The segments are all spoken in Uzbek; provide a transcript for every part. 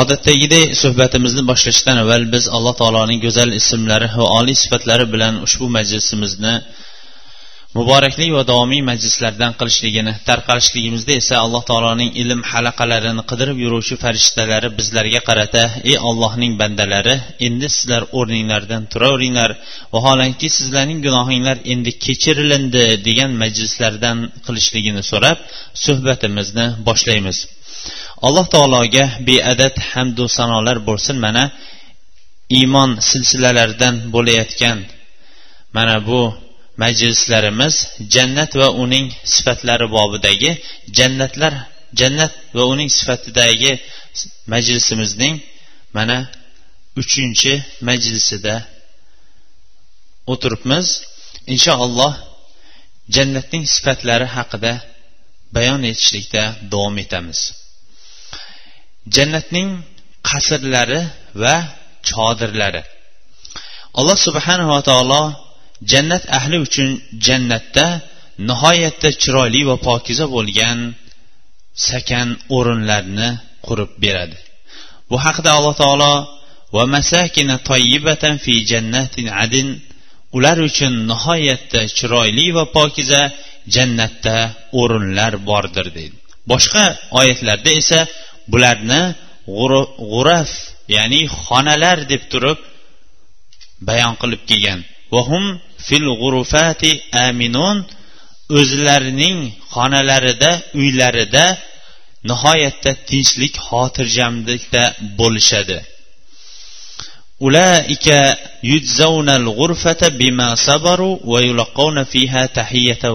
Odatdagidek suhbatimizni boshlashdan avval biz alloh taoloning go'zal ismlari va oliy sifatlari bilan ushbu majlisimizni muborakli va davomiy majlislardan qilishligini tarqalishligimizda esa alloh taoloning ilm halaqalarini qidirib yuruvchi farishtalari bizlarga qarata ey ollohning bandalari endi sizlar o'rninglardan turaveringlar. Vaholanki sizlarning gunohinglar endi kechirilindi degan majlislardan qilishligini so'rab suhbatimizni boshlaymiz. Alloh taologa beadad hamdu sanolar bo'lsin. Mana iymon silsilalaridan bo'layotgan mana bu majlislarimiz jannat va uning sifatlari bobidagi jannatlar jannat va uning sifatidagi majlisimizning mana uchinchi majlisida o'tiribmiz. Inshaalloh jannatning sifatlari haqida bayon etishlikda davom etamiz. Jannatning qasrlari va chodirlari. Alloh subhanava taolo jannat ahli uchun jannatda nihoyatda chiroyli va pokiza bo'lgan sakan o'rinlarni qurib beradi. Bu haqida alloh taolo va masakina toyibatan fi jannatin adin ular uchun nihoyatda chiroyli va pokiza jannatda o'rinlar bordir deydi. Boshqa oyatlarda esa bularni g'uraf ya'ni xonalar deb turib bayon qilib kelgan. Vahum fil g'urufati aminun o'zlarining xonalarida uylarida nihoyatda tinchlik xotirjamlikda bo'lishadi. Ulaika yujzawnal g'urfata bima sabaru va yulaqawna fiha tahiyatan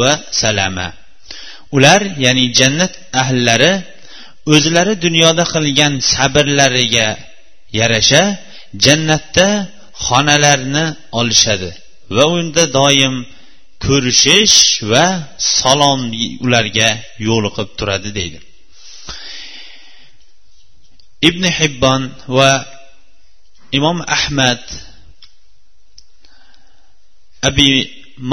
va salama. Ular ya'ni jannat ahllari o'zlari dunyoda qilgan sabrlariga yarasha jannatda xonalarni olishadi va unda doim ko'rishish va salom ularga yo'liqib turadi deydi. Ibn hibbon va imom ahmad abi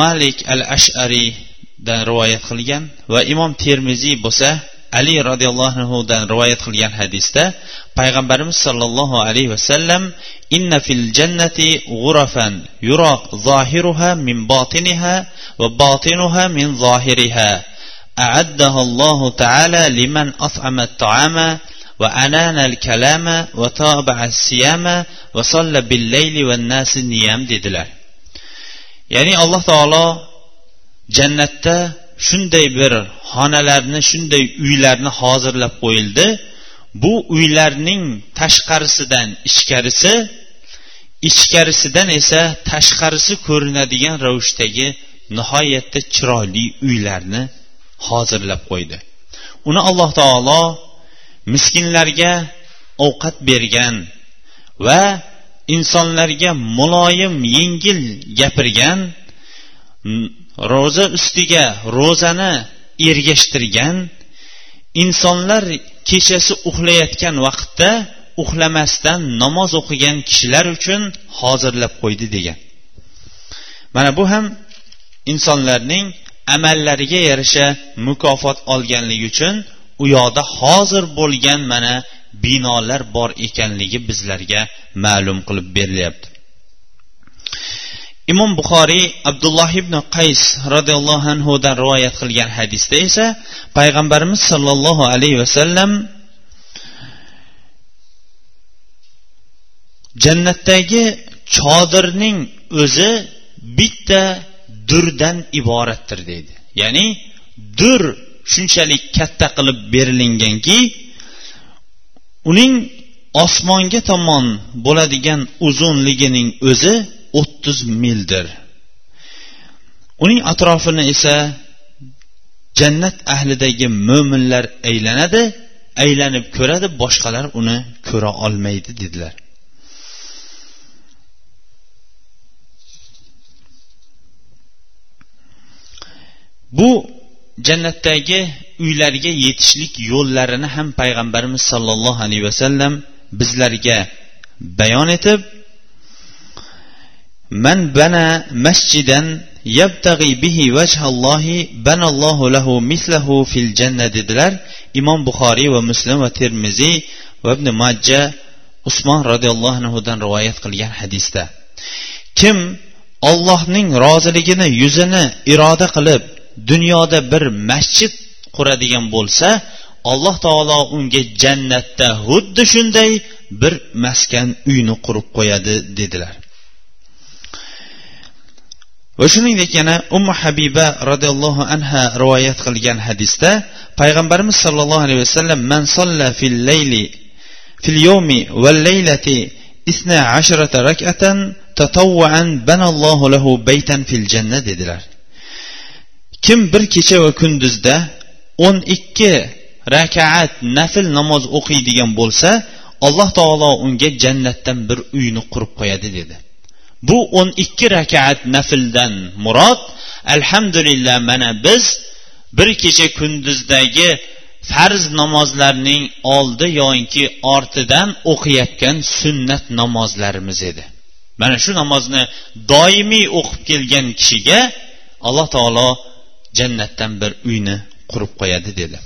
malik al ashariydan rivoyat qilgan va imom termiziy bo'lsa ali roziyallohu anhudan rivoyat qilgan hadisda payg'ambarimiz sollallohu alayhi vasallam inna fil jannati g'urafan yura zohiruha min botiniha va botinuha min zohiriha أعدها الله تعالى لمن أطعم الطعام وأنان الكلام وتابع الصيام وصلى بالليل والناس نيام dedilar ya'ni alloh taolo jannatda shunday bir xonalarni shunday uylarni hozirlab qo'yildi. Bu uylarning tashqarisidan ichkarisi ichkarisidan esa tashqarisi ko'rinadigan ravishdagi nihoyatda chiroyli uylarni hozirlab qo'ydi. Uni alloh taolo miskinlarga ovqat bergan va insonlarga muloyim yengil gapirgan ro'za ustiga ro'zani ergashtirgan insonlar kechasi uxlayotgan vaqtda uxlamasdan namoz o'qigan kishilar uchun hozirlab qo'ydi degan. Mana bu ham insonlarning amallariga yarasha mukofot olganligi uchun u yoqda hozir bo'lgan mana binolar bor ekanligi bizlarga ma'lum qilib berilyapti. Imom buxoriy abdulloh ibn qays roziyallohu anhudan rivoyat qilgan hadisda esa payg'ambarimiz sollallohu alayhi vasallam jannatdagi chodirning o'zi bitta durdan iboratdir deydi ya'ni dur shunchalik katta qilib berilinganki uning osmonga tomon bo'ladigan uzunligining o'zi o'ttiz mildir. Uning atrofini esa jannat ahlidagi mo'minlar aylanadi aylanib ko'radi boshqalar uni ko'ra olmaydi dedilar. Bu jannatdagi uylarga yetishlik yo'llarini ham payg'ambarimiz sollallohu alayhi vasallam bizlarga bayon etib man bana مسجدا yabtag'i bihi vajhallohi banallohu lahu mislahu fil janna dedilar imom buxoriy va muslim va termiziy va ibn majja usmon roziyallohu anhudan rivoyat qilgan hadisda. Kim ollohning roziligini yuzini iroda qilib dunyoda bir masjid quradigan bo'lsa alloh taolo unga jannatda xuddi shunday bir maskan uyni qurib qo'yadi dedilar. Va shuningdek yana ummu habiba roziyallohu anha rivoyat qilgan hadisda payg'ambarimiz sollallohu alayhi vasallam man solla fil layli fil yawmi val laylati isna ashrata rak'atan tatawwan banallohu lahu baytan fil janna dedilar. Kim bir kecha va kunduzda o'n ikki rakaat nafl namoz o'qiydigan bo'lsa alloh taolo unga jannatdan bir uyni qurib qo'yadi dedi. Bu o'n ikki rakaat nafldan murod. Alhamdulillah mana biz bir kecha kunduzdagi farz namozlarning oldi yoinki ortidan o'qiyotgan sunnat namozlarimiz edi. Mana shu namozni doimiy o'qib kelgan kishiga alloh taolo jannatdan bir uyni qurib qo'yadi dedi.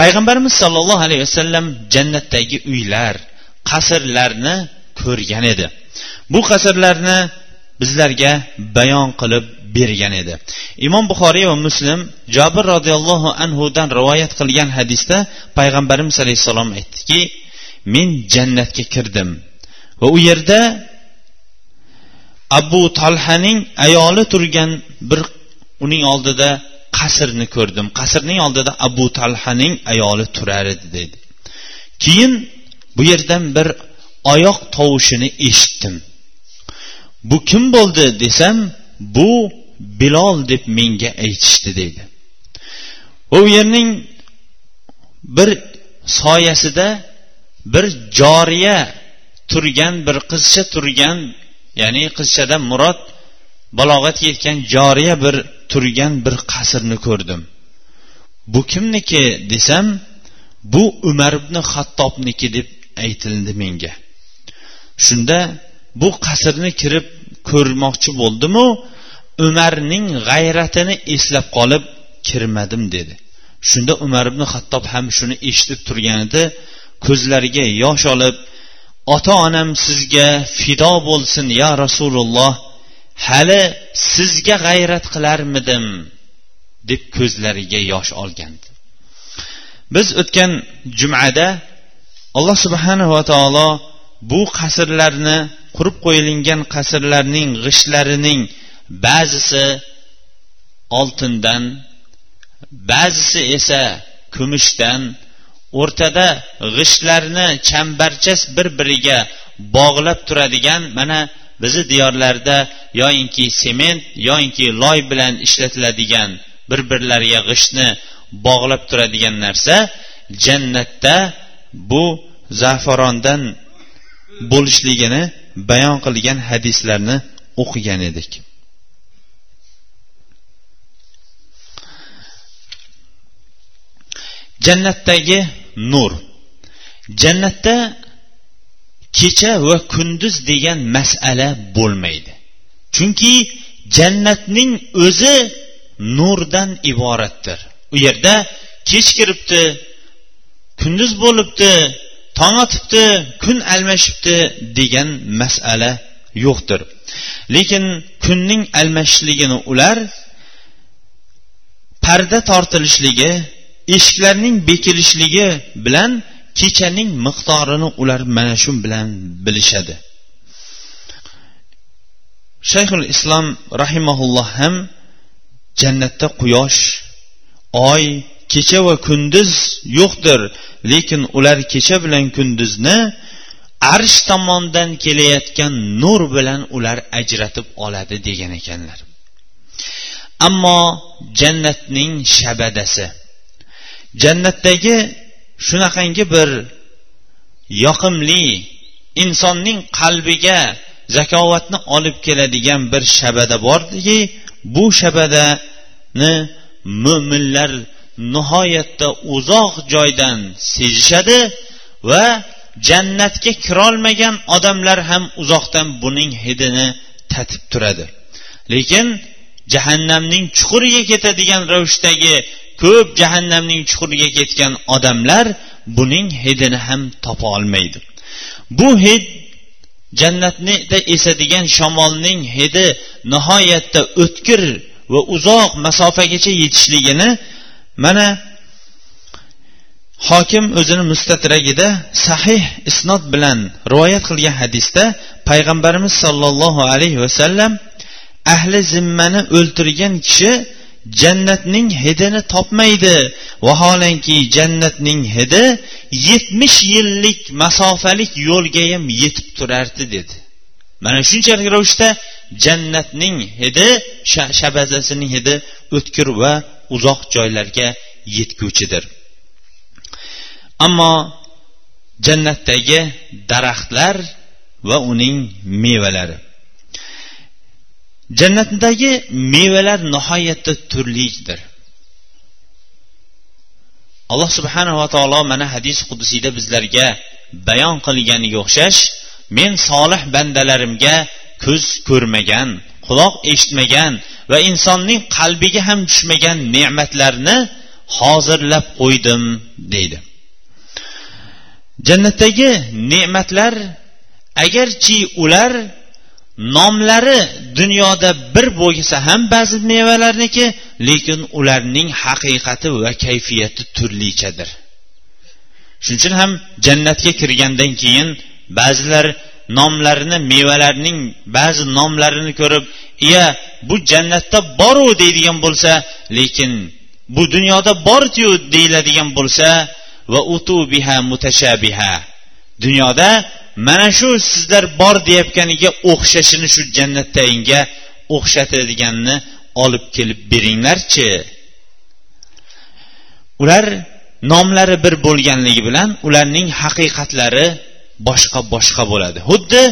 Payg'ambarimiz sollallohu alayhi vasallam jannatdagi uylar qasrlarni ko'rgan edi. Bu qasrlarni bizlarga bayon qilib bergan edi. Imom buxoriy va muslim jobir roziyallohu anhudan rivoyat qilgan hadisda payg'ambarimiz alayhissalom aytdiki men jannatga kirdim va u yerda abu tolhaning ayoli turgan bir uning oldida qasrni ko'rdim. Qasrning oldida abu talhaning ayoli turar edi dedi. Keyin bu yerdan bir oyoq tovushini eshitdim. Bu kim bo'ldi desam bu bilol deb menga aytishdi deydi. U yerning bir soyasida bir joriya turgan bir qizcha turgan ya'ni qizchadan murod balog'atga yetgan joriya bir turgan bir qasrni ko'rdim. Bu kimniki desam bu umar ibn hattobniki deb aytildi menga. Shunda bu qasrni kirib ko'rmoqchi bo'ldimu umarning g'ayratini eslab qolib kirmadim dedi. Shunda umar ibn hattob ham shuni eshitib turganida ko'zlariga yosh olib ota onam sizga fido bo'lsin ya rasululloh hali sizga g'ayrat qilarmidim deb ko'zlariga yosh olgandi. Biz o'tgan jumada alloh subhanava taolo bu qasrlarni qurib qo'yilgan qasrlarning g'ishtlarining ba'zisi oltindan ba'zisi esa kumushdan o'rtada g'ishtlarni chambarchas bir biriga bog'lab turadigan mana bizni diyorlarda yoyinki sement yoyinki loy bilan ishlatiladigan bir birlariga g'ishtni bog'lab turadigan narsa jannatda bu zafarondan bo'lishligini bayon qilgan hadislarni o'qigan edik. Jannatdagi nur. Jannatda kecha va kunduz degan masala bo'lmaydi. Chunki jannatning o'zi nurdan iboratdir. U yerda kech kiribdi kunduz bo'libdi tong otibdi kun almashibdi degan masala yo'qdir. Lekin kunning almashishligini ular parda tortilishligi eshiklarning bekilishligi bilan kechaning miqdorini ular mana shu bilan bilishadi. Shayxul islom rahimaulloh ham jannatda quyosh oy kecha va kunduz yo'qdir. Lekin ular kecha bilan kunduzni arsh tomondan kelayotgan nur bilan ular ajratib oladi degan ekanlar. Ammo jannatning shabadasi. Jannatdagi shunaqangi bir yoqimli insonning qalbiga zakovatni olib keladigan bir shabada bordiki bu shabadani mo'minlar nihoyatda uzoq joydan sezishadi va jannatga kirolmagan odamlar ham uzoqdan buning hidini tatib turadi. Lekin jahannamning chuquriga ketadigan ravishdagi ko'p jahannamning chuquriga ketgan odamlar buning hidini ham topa olmaydi. Bu hid jannatnida esadigan shamolning hidi nihoyatda o'tkir va uzoq masofagacha yetishligini mana hokim o'zini mustatragida sahih isnot bilan rivoyat qilgan hadisda payg'ambarimiz sollallohu alayhi vasallam ahli zimmani o'ltirgan kishi jannatning hidini topmaydi. Vaholanki jannatning hidi yetmish yillik masofalik yo'lgayam yetib turardi dedi. Mana shunchalik ravishda jannatning hidi shabazasining hidi o'tkir va uzoq joylarga yetguvchidir. Ammo jannatdagi daraxtlar va uning mevalari. Jannatdagi mevalar nihoyatda turlidir. Alloh subhanava taolo mana hadis qudusiyda bizlarga bayon qilganiga o'xshash men solih bandalarimga ko'z ko'rmagan quloq eshitmagan va insonning qalbiga ham tushmagan ne'matlarni hozirlab qo'ydim deydi. Jannatdagi ne'matlar agarchi ular nomlari dunyoda bir bo'lsa ham ba'zi mevalarniki lekin ularning haqiqati va kayfiyati turlichadir. Shuning uchun ham jannatga kirgandan keyin ba'zilar nomlarini mevalarning ba'zi nomlarini ko'rib iya bu jannatda boru deydigan bo'lsa lekin bu dunyoda bordiyu deyiladigan bo'lsa va utu biha mutashabiha dunyoda mana shu sizlar bor deyayotganiga o'xshashini shu jannatdaganga o'xshatadiganni olib kelib beringlarchi. Ular nomlari bir bo'lganligi bilan ularning haqiqatlari boshqa boshqa bo'ladi. Xuddi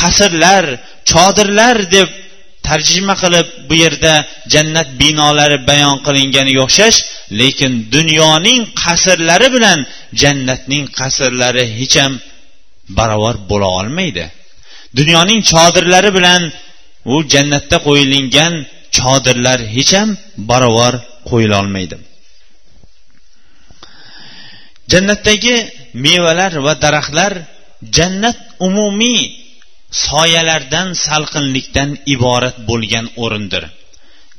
qasrlar chodirlar deb tarjima qilib bu yerda jannat binolari bayon qilinganiga o'xshash lekin dunyoning qasrlari bilan jannatning qasrlari hech ham barobar bo'la olmaydi. Dunyoning chodirlari bilan u jannatda qo'yilingan chodirlar hech ham barobar qo'yilolmaydi jannatdagi mevalar va daraxtlar jannat umumiy soyalardan salqinlikdan iborat bo'lgan o'rindir.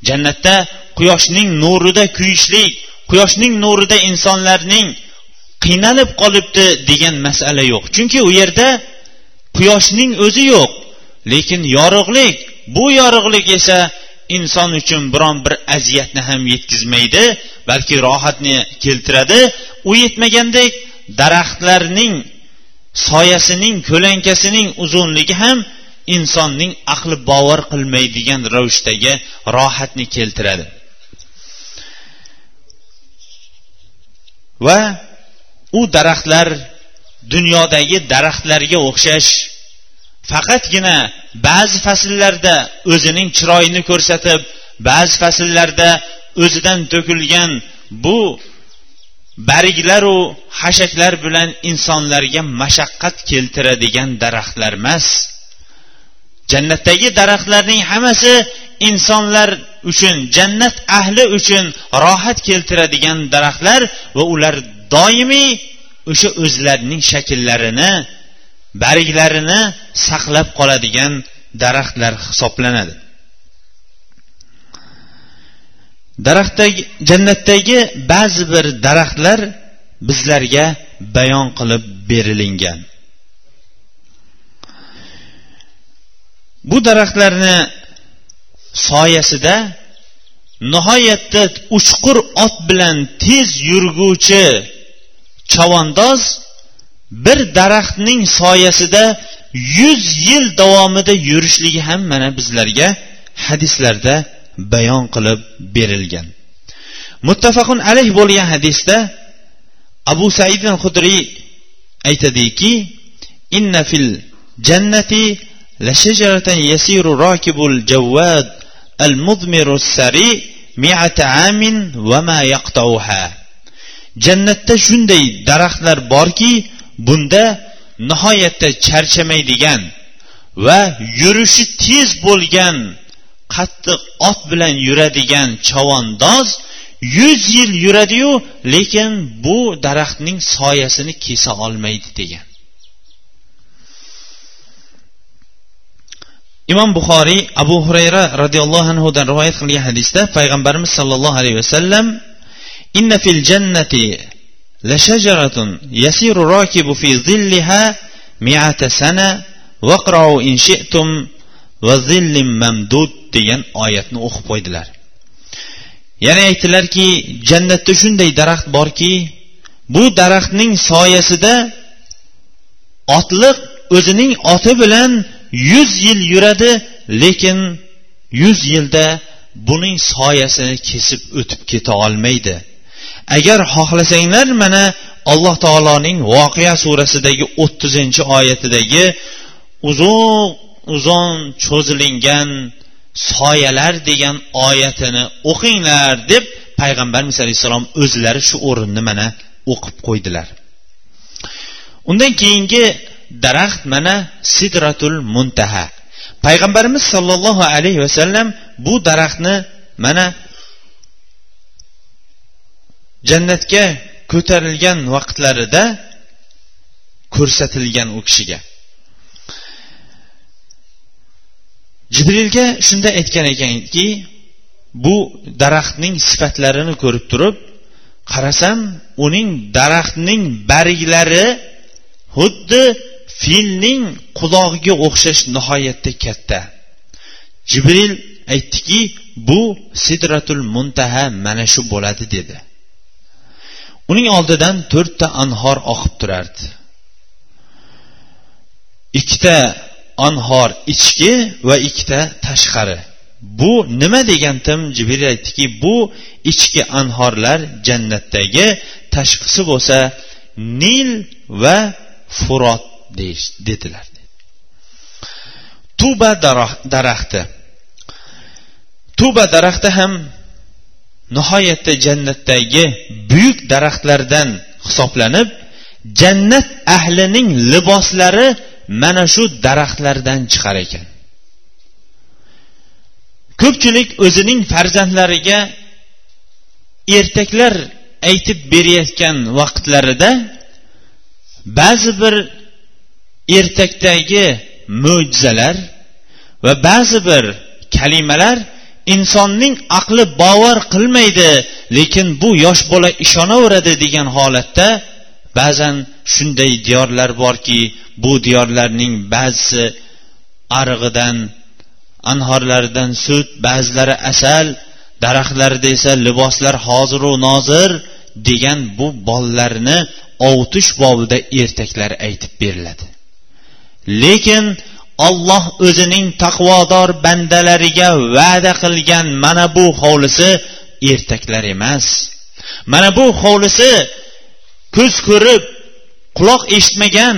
Jannatda quyoshning nurida kuyishlik quyoshning nurida insonlarning qiynalib qolibdi degan masala yo'q. Chunki u yerda quyoshning o'zi yo'q lekin yorug'lik bu yorug'lik esa inson uchun biron bir aziyatni ham yetkazmaydi balki rohatni keltiradi. U yetmagandek daraxtlarning soyasining ko'lankasining uzunligi ham insonning aqli bovar qilmaydigan ravishdagi rohatni keltiradi. Va u daraxtlar dunyodagi daraxtlarga o'xshash faqatgina ba'zi fasllarda o'zining chiroyini ko'rsatib ba'zi fasllarda o'zidan to'kilgan bu bariklaru hashaklar bilan insonlarga mashaqqat keltiradigan daraxtlar emas. Jannatdagi daraxtlarning hammasi insonlar uchun jannat ahli uchun rohat keltiradigan daraxtlar va ular doimiy o'sha o'zlarining shakllarini barglarini saqlab qoladigan daraxtlar hisoblanadi. Daraxtdagi jannatdagi ba'zi bir daraxtlar bizlarga bayon qilib berilingan. Bu daraxtlarni soyasida nihoyatda uchqur ot bilan tez yurguvchi chavandoz bir daraxtning soyasida yuz yil davomida yurishligi ham mana bizlarga hadislarda bayon qilib berilgan. Muttafaqun alayh bo'lgan hadisda abu said hudriy aytadiki inna fil jannati la shajaratan yasiru rakibul jawwad al mudmiru sari amin va ma yaqtauha. Jannatda shunday daraxtlar borki bunda nihoyatda charchamaydigan va yurishi tez bo'lgan qattiq ot bilan yuradigan chavondoz yuz yil yuradiyu lekin bu daraxtning soyasini kesa olmaydi degan. Imom buxoriy abu hurayra roziyallohu anhudan rivoyat qilgan hadisda payg'ambarimiz sollallohu alayhi vasallam inna fil jannati la shajaratun yasiru rakibu fi zilliha mi'ata sana waqra'u in shi'tum va zillim mamdud degan oyatni o'qib qo'ydilar. Yana aytdilarki jannatda shunday daraxt borki bu daraxtning soyasida otliq o'zining oti bilan yuz yil yuradi lekin yuz yilda buning soyasini kesib o'tib keta olmaydi. Agar xohlasanglar mana alloh taoloning voqea surasidagi o'ttizinchi oyatidagi uzoq uzun cho'zilingan soyalar degan oyatini o'qinglar deb payg'ambarimiz alayhissalom o'zlari shu o'rinni mana o'qib qo'ydilar. Undan keyingi daraxt mana sidratul muntaha. Payg'ambarimiz sollallohu alayhi vasallam bu daraxtni mana jannatga ko'tarilgan vaqtlarida ko'rsatilgan u kishiga. Jibrilga shunda aytgan ekanki bu daraxtning sifatlarini ko'rib turib qarasam uning daraxtning barglari xuddi filning qulog'iga o'xshash nihoyatda katta. Jibril aytdiki bu sidratul muntaha mana shu bo'ladi dedi. Uning oldidan to'rtta anhor oqib turardi. Ikkita anhor ichki va ikkita tashqari. Bu nima degandim jibril aytdiki bu ichki anhorlar jannatdagi tashqisi bo'lsa nil va furot dedilar. Tuba daraxti. Tuba daraxti ham nihoyatda jannatdagi buyuk daraxtlardan hisoblanib jannat ahlining liboslari mana shu daraxtlardan chiqar ekan. Ko'pchilik o'zining farzandlariga ertaklar aytib berayotgan vaqtlarida ba'zi bir ertakdagi mo'jizalar va ba'zi bir kalimalar insonning aqli bovar qilmaydi lekin bu yosh bola ishonaveradi degan holatda ba'zan shunday diyorlar borki bu diyorlarning ba'zisi arig'idan anhorlaridan sut ba'zilari asal daraxtlarida esa liboslar hoziru nozir degan bu bolalarni ovutish bobida ertaklar aytib beriladi. Lekin olloh o'zining taqvodor bandalariga va'da qilgan mana bu hovlisi ertaklar emas. Mana bu hovlisi ko'z ko'rib quloq eshitmagan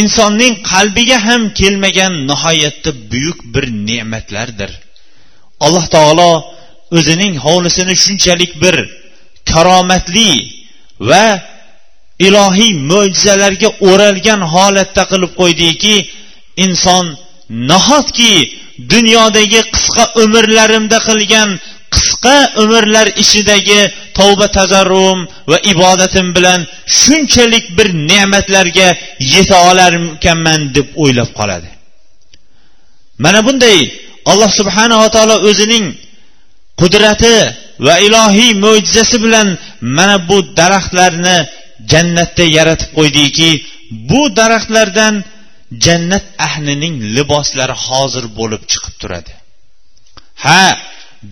insonning qalbiga ham kelmagan nihoyatda buyuk bir ne'matlardir. Alloh taolo o'zining hovlisini shunchalik bir karomatli va ilohiy mo'jizalarga o'ralgan holatda qilib qo'ydiki inson nahotki dunyodagi qisqa umrlarimda qilgan qisqa umrlar ichidagi tavba tazarrum va ibodatim bilan shunchalik bir ne'matlarga yeta olarkanman deb o'ylab qoladi. Mana bunday alloh subhanava taolo o'zining qudrati va ilohiy mo'jizasi bilan mana bu daraxtlarni jannatda yaratib qo'ydiki bu daraxtlardan jannat ahlining liboslari hozir bo'lib chiqib turadi. Ha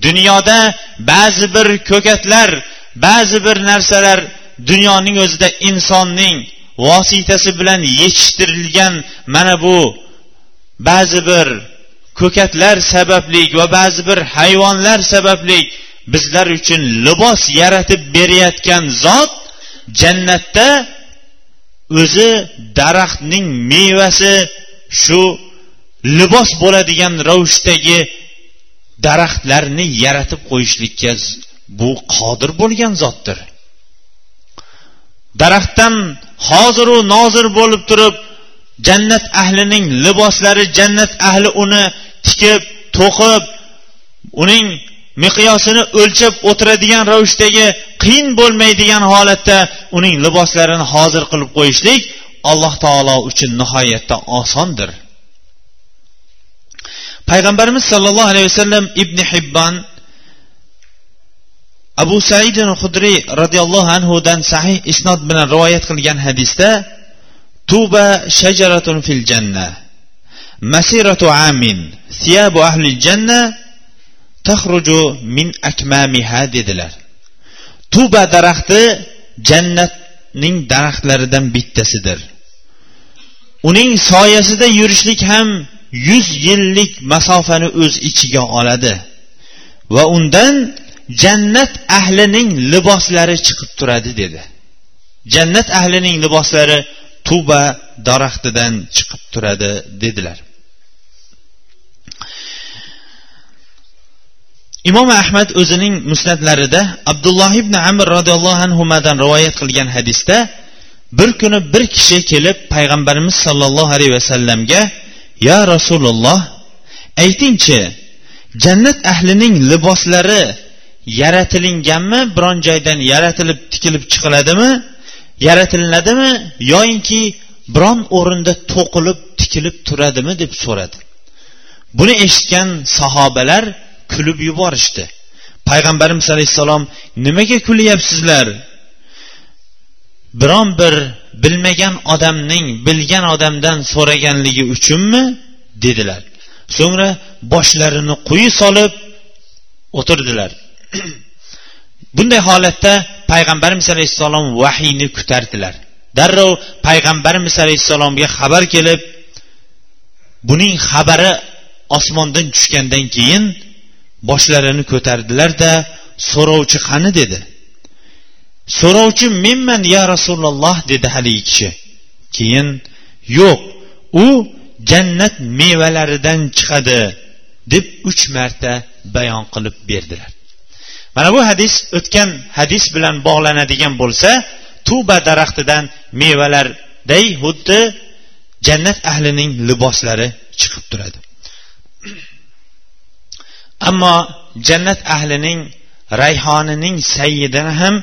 dunyoda ba'zi bir ko'katlar ba'zi bir narsalar dunyoning o'zida insonning vositasi bilan yetishtirilgan mana bu ba'zi bir ko'katlar sababli va ba'zi bir hayvonlar sababli bizlar uchun libos yaratib berayotgan zot jannatda o'zi daraxtning mevasi shu libos bo'ladigan ravishdagi daraxtlarni yaratib qo'yishlikka bu qodir bo'lgan zotdir. Daraxtdan hoziru nozir bo'lib turib jannat ahlining liboslari jannat ahli uni tikib to'qib uning miqyosini o'lchab o'tiradigan ravishdagi qiyin bo'lmaydigan holatda uning liboslarini hozir qilib qo'yishlik alloh taolo uchun nihoyatda osondir. Payg'ambarimiz sollallohu alayhi vasallam ibn hibbon abu said hudriy roziyallohu anhudan sahih isnod bilan rivoyat qilgan hadisda tuba shajaratun fil janna masiratu amin siyabu ahli janna taxruju min akmamiha dedilar. Tuba daraxti jannatning daraxtlaridan bittasidir. Uning soyasida yurishlik ham yuz yillik masofani o'z ichiga oladi. Va undan jannat ahlining liboslari chiqib turadi dedi. Jannat ahlining liboslari tuba daraxtidan chiqib turadi dedilar. Imom ahmad o'zining musnatlarida abdulloh ibn amr roziyallohu anhudan rivoyat qilgan hadisda bir kuni bir kishi kelib payg'ambarimiz sollallohu alayhi vasallamga yo rasululloh aytingchi jannat ahlining liboslari yaratilinganmi? Biron joydan yaratilib tikilib chiqiladimi? Yaratiladimi yoyinki biron o'rinda to'qilib tikilib turadimi? deb so'radi. Buni eshitgan sahobalar kulib yuborishdi. Payg'ambarimiz alayhissalom nimaga kulyapsizlar? Biron bir bilmagan odamning bilgan odamdan so'raganligi uchunmi? dedilar. So'ngra boshlarini quyi solib o'tirdilar. Bunday holatda payg'ambarimiz alayhissalom vahiyni kutardilar. Darrov payg'ambarimiz alayhissalomga xabar kelib buning xabari osmondan tushgandan keyin boshlarini ko'tardilarda so'rovchi qani dedi. So'rovchi menman ya rasululloh? dedi haligi kishi. Keyin yo'q u jannat mevalaridan chiqadi deb uch marta bayon qilib berdilar. Mana bu hadis o'tgan hadis bilan bog'lanadigan bo'lsa tuba daraxtidan mevalarday xuddi jannat ahlining liboslari chiqib turadi. Ammo jannat ahlining rayhonining sayidini ham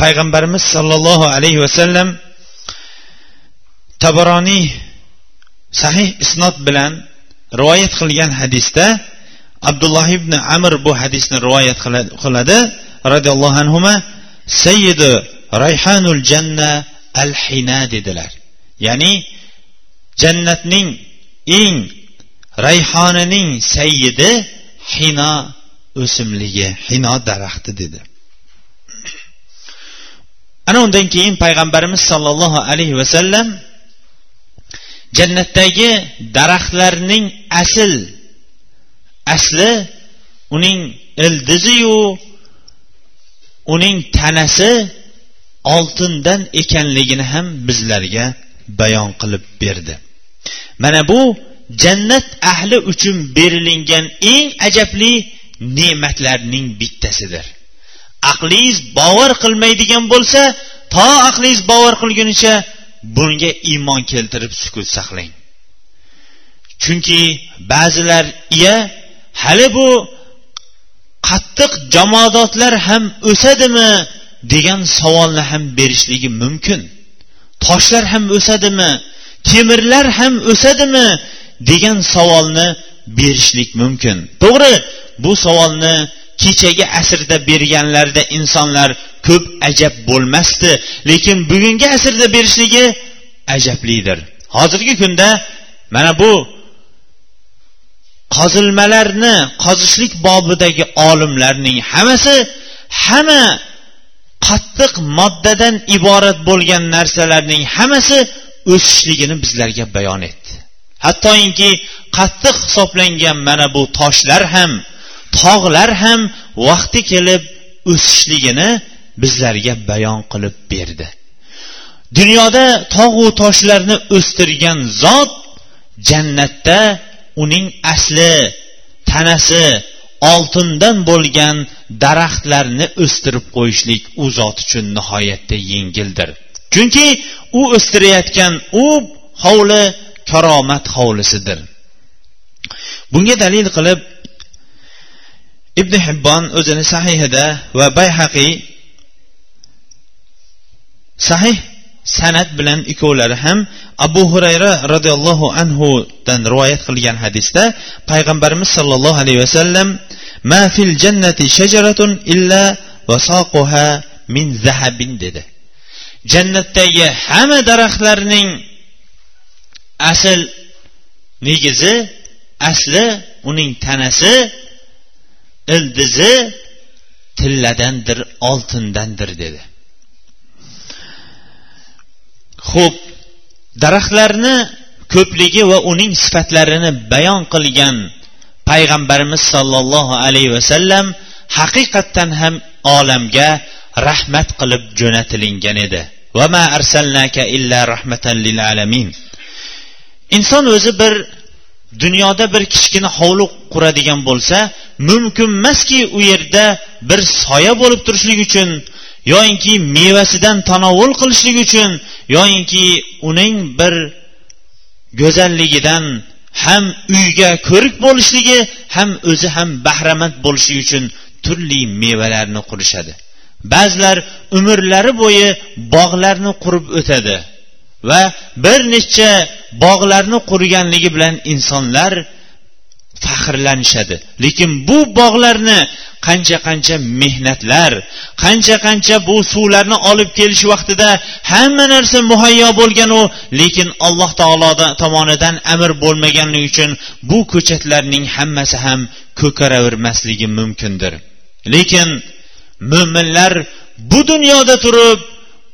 payg'ambarimiz sollallohu alayhi vasallam tabaroniy sahih isnot bilan rivoyat qilgan hadisda abdulloh ibn amir bu hadisni rivoyat qiladi. Roziyallohu anhu sayyidu rayhanul janna al hina dedilar. Ya'ni jannatning eng rayhonining sayyidi hino o'simligi hino daraxti dedi. Ana undan keyin payg'ambarimiz sollallohu alayhi vasallam jannatdagi daraxtlarning asl asli uning ildiziyu uning tanasi oltindan ekanligini ham bizlarga bayon qilib berdi. Mana bu jannat ahli uchun berilingan eng ajabli ne'matlarning bittasidir. Aqlingiz bovar qilmaydigan bo'lsa to aqlingiz bovar qilgunicha bunga iymon keltirib sukut saqlang. Chunki ba'zilar iya hali bu qattiq jamodotlar ham o'sadimi degan savolni ham berishligi mumkin. Toshlar ham o'sadimi temirlar ham o'sadimi degan savolni berishlik mumkin. To'g'ri bu savolni kechagi asrda berganlarida insonlar ko'p ajab bo'lmasdi lekin bugungi asrda berishligi ajablidir hozirgi kunda mana bu qozilmalarni qozishlik bobidagi olimlarning hammasi hamma qattiq moddadan iborat bo'lgan narsalarning hammasi o'sishligini bizlarga bayon etdi. Hattoki qattiq hisoblangan mana bu toshlar ham tog'lar ham vaqti kelib o'sishligini bizlarga bayon qilib berdi. Dunyoda tog'u toshlarni o'stirgan zot jannatda uning asli tanasi oltindan bo'lgan daraxtlarni o'stirib qo'yishlik u zot uchun nihoyatda yengildir. Chunki u o'stirayotgan u hovli karomat hovlisidir. Bunga dalil qilib ibn hibbon o'zini sahihida va bayhaqiy sahih san'at bilan ikkovlari ham abu hurayra roziyallohu anhudan rivoyat qilgan hadisda payg'ambarimiz sollallohu alayhi vasallam ma fil jannati shajaratun illa vasoquha min zahabin dedi. Jannatdagi hamma daraxtlarning asl negizi asli uning tanasi ildizi tilladandir oltindandir dedi. Xo'p daraxtlarni ko'pligi va uning sifatlarini bayon qilgan payg'ambarimiz sollallohu alayhi vasallam haqiqatdan ham olamga rahmat qilib jo'natilingan edi. Ma arsalnaka illa rahmatan lil alamin. Inson o'zi bir dunyoda bir kichkina hovli quradigan bo'lsa mumkin emaski u yerda bir soya bo'lib turishlik uchun yoyinki mevasidan tanovul qilishlik uchun yoyinki uning bir go'zalligidan ham uyga ko'rik bo'lishligi ham o'zi ham bahramand bo'lishligi uchun turli mevalarni qurishadi. Ba'zilar umrlari bo'yi bog'larni qurib o'tadi. Va bir necha bog'larni qurganligi bilan insonlar faxrlanishadi. Lekin bu bog'larni qancha qancha mehnatlar qancha qancha bu suvlarni olib kelish vaqtida hamma narsa muhayyo bo'lganu lekin alloh taolo tomonidan amr bo'lmaganligi uchun bu ko'chatlarning hammasi ham ko'karavermasligi mumkindir. Lekin mo'minlar bu dunyoda turib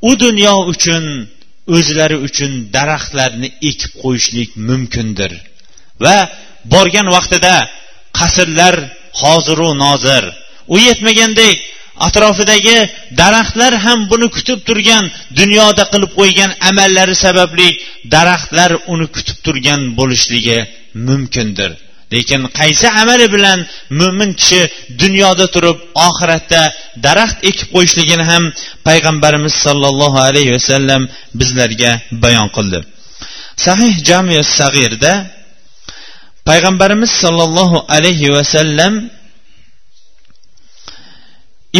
u dunyo uchun o'zlari uchun daraxtlarni ekib qo'yishlik mumkindir. Va borgan vaqtida qasrlar hoziru nozir. U yetmagandek atrofidagi daraxtlar ham buni kutib turgan dunyoda qilib qo'ygan amallari sababli daraxtlar uni kutib turgan bo'lishligi mumkindir. Lekin qaysi amali bilan mo'min kishi dunyoda turib oxiratda daraxt ekib qo'yishligini ham payg'ambarimiz sollallohu alayhi vasallam bizlarga bayon qildi. Sahih jami sag'irda payg'ambarimiz sollallohu alayhi vasallam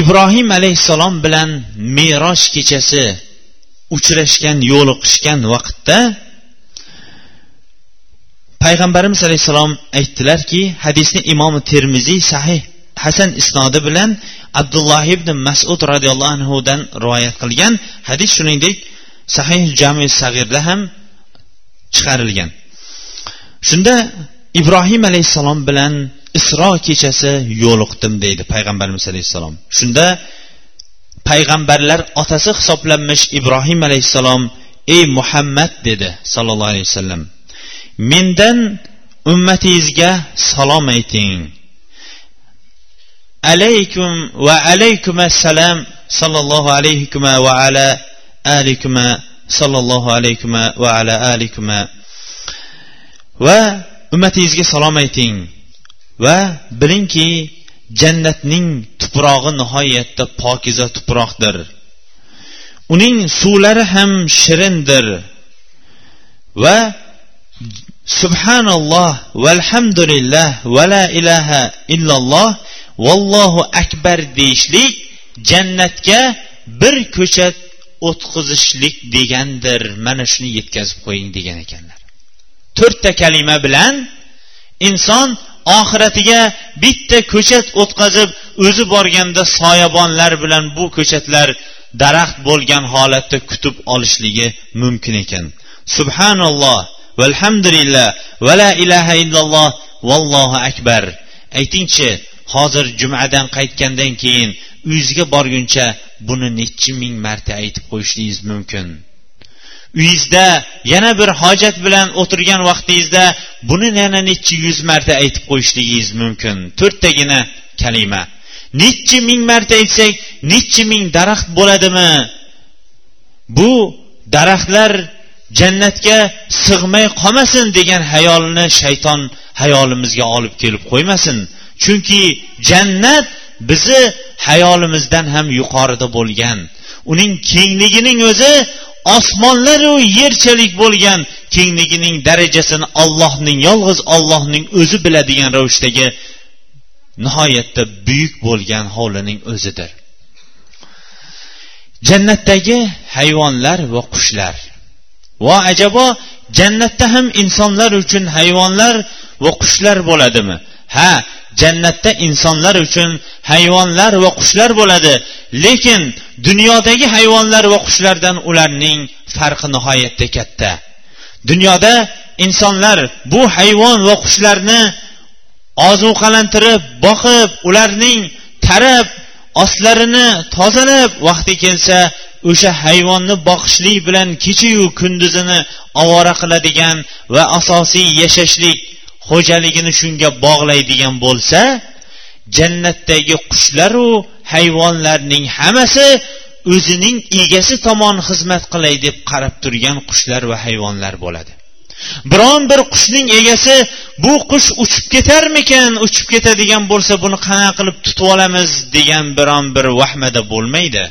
ibrohim alayhissalom bilan meroj kechasi uchrashgan yo'liqishgan vaqtda payg'ambarimiz alayhissalom aytdilarki hadisni imomi termiziy sahih hasan isnodi bilan abdulloh ibn masud roziyallohu anhudan rivoyat qilgan. Hadis shuningdek sahih jami sag'irda ham chiqarilgan. Shunda ibrohim alayhissalom bilan isro kechasi yo'liqdim deydi payg'ambarimiz alayhissalom. Shunda payg'ambarlar otasi hisoblanmish ibrohim alayhissalom ey muhammad dedi sollallohu alayhi vasallam. Mendan ummatingizga salom ayting. Alaykum va alaykum assalom sallallohu alaykum va ala alikum sallallohu alaykum va ala alikum va ummatingizga salom ayting. Va bilingki jannatning tuprog'i nihoyatda pokiza tuproqdir. Uning suvlari ham shirindir. Va subhanalloh valhamdulillah va la ilaha illalloh vallohu akbar deyishlik jannatga bir ko'chat o'tqizishlik degandir. Mana shuni yetkazib qo'ying degan ekanlar. To'rtta kalima bilan inson oxiratiga bitta ko'chat o'tqazib o'zi borganda soyabonlar bilan bu ko'chatlar daraxt bo'lgan holatda kutib olishligi mumkin ekan. Subhanalloh valhamdulillah. Va la ilaha illalloh. Vallohu akbar. Aytingchi hozir jumadan qaytgandan keyin uyingizga borguncha buni nechi ming marta aytib qo'yishingiz mumkin? Uyingizda yana bir hojat bilan o'tirgan vaqtingizda buni yana nechi yuz marta aytib qo'yishligingiz mumkin? To'rttagina kalima. Nechi ming marta aytsak nechi ming daraxt bo'ladimi? Bu daraxtlar jannatga sig'may qolmasin degan hayolni shayton hayolimizga olib kelib qo'ymasin. Chunki jannat bizni hayolimizdan ham yuqorida bo'lgan. Uning kengligining o'zi osmonlaru yerchalik bo'lgan kengligining darajasini ollohning yolg'iz ollohning o'zi biladigan ravishdagi nihoyatda buyuk bo'lgan hovlining o'zidir. Jannatdagi hayvonlar va qushlar va ajabo jannatda ham insonlar uchun hayvonlar va qushlar bo'ladimi? Ha jannatda insonlar uchun hayvonlar va qushlar bo'ladi. Lekin dunyodagi hayvonlar va qushlardan ularning farqi nihoyatda katta. Dunyoda insonlar bu hayvon va qushlarni ozuqalantirib boqib ularning tarab ostlarini tozalab vaqti kelsa o'sha hayvonni boqishlik bilan kechayu kunduzini ovora qiladigan va asosiy yashashlik xo'jaligini shunga bog'laydigan bo'lsa jannatdagi qushlaru hayvonlarning hammasi o'zining egasi tomon xizmat qilay deb qarab turgan qushlar va hayvonlar bo'ladi. Biron bir qushning egasi bu qush uchib ketarmikan uchib ketadigan bo'lsa buni qanaqa qilib tutib olamiz? degan biron bir vahmada bo'lmaydi.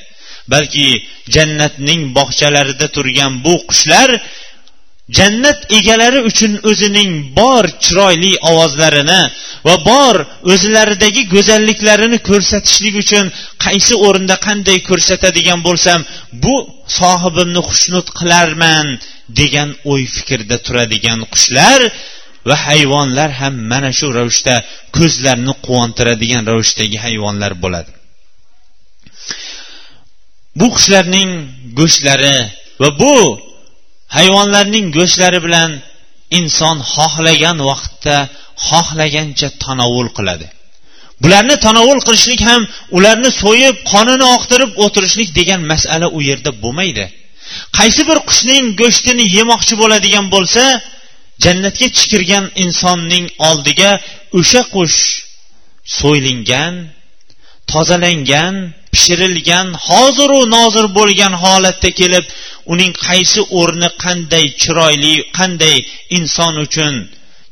Balki jannatning bog'chalarida turgan bu qushlar jannat egalari uchun o'zining bor chiroyli ovozlarini va bor o'zlaridagi go'zalliklarini ko'rsatishlik uchun qaysi o'rinda qanday ko'rsatadigan bo'lsam bu sohibimni xushnud qilarman degan o'y fikrda turadigan qushlar va hayvonlar ham mana shu ravishda ko'zlarni quvontiradigan ravishdagi hayvonlar bo'ladi. Bu qushlarning go'shtlari va bu hayvonlarning go'shtlari bilan inson xohlagan vaqtda xohlagancha tanovul qiladi. Bularni tanovul qilishlik ham ularni so'yib qonini oqtirib o'tirishlik degan masala u yerda bo'lmaydi. Qaysi bir qushning go'shtini yemoqchi bo'ladigan bo'lsa jannatga chikirgan insonning oldiga o'sha qush so'ylingan tozalangan pishirilgan hoziru nozir bo'lgan holatda kelib uning qaysi o'rni qanday chiroyli qanday inson uchun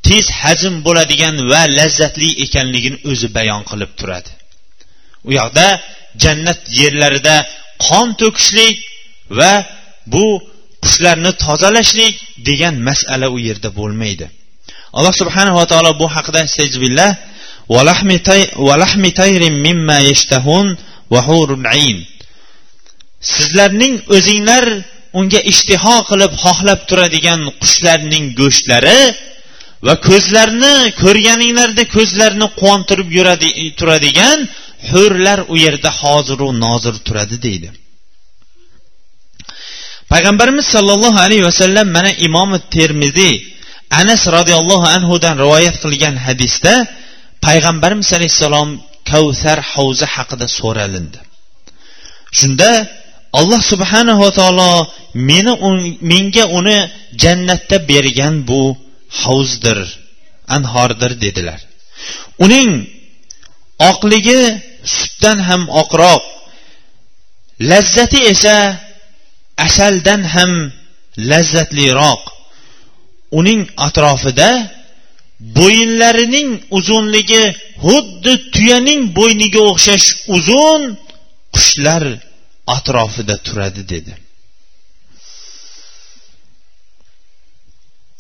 tez hazm bo'ladigan va lazzatli ekanligini o'zi bayon qilib turadi. U yoqda jannat yerlarida qon to'kishlik va bu qushlarni tozalashlik degan masala u yerda bo'lmaydi. Alloh subhanava taolo bu haqida sejbillah sizlarning o'zinglar unga ishtiho qilib xohlab turadigan qushlarning go'shtlari va ko'zlarni ko'rganinglarda ko'zlarni quvontirib yuradi turadigan hurlar u yerda hoziru nozir turadi deydi. Payg'ambarimiz sollallohu alayhi vasallam mana imomi termiziy anas roziyallohu anhudan rivoyat qilgan hadisda payg'ambarimiz alayhissalom kavsar havzi haqida so'ralindi. Shunda alloh subhanava taolo meni menga uni jannatda bergan bu havzdir anhordir dedilar. Uning oqligi sutdan ham oqroq lazzati esa asaldan ham lazzatliroq. Uning atrofida bo'yinlarining uzunligi xuddi tuyaning bo'yniga o'xshash uzun qushlar atrofida turadi dedi.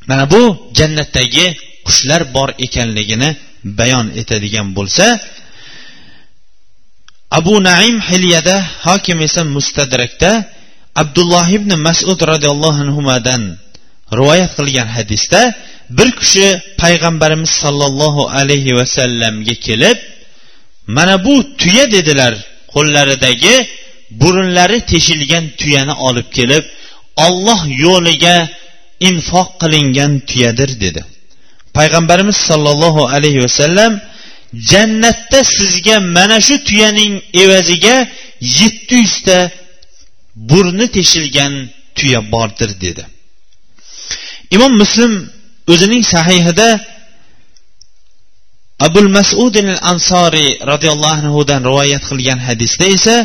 Mana bu jannatdagi qushlar bor ekanligini bayon etadigan bo'lsa abu naim hilyada hokim esa mustadrakda abdulloh ibn masud roziyallohu anhudan rivoyat qilgan hadisda bir kishi payg'ambarimiz sollallohu alayhi vasallamga kelib mana bu tuya dedilar qo'llaridagi burunlari teshilgan tuyani olib kelib olloh yo'liga infoq qilingan tuyadir dedi. Payg'ambarimiz sollallohu alayhi vasallam jannatda sizga mana shu tuyaning evaziga yetti yuzta burni teshilgan tuya bordir dedi. Imom muslim o'zining sahihida abul masudin ansoriy roziyallohu anhudan rivoyat qilgan hadisda esa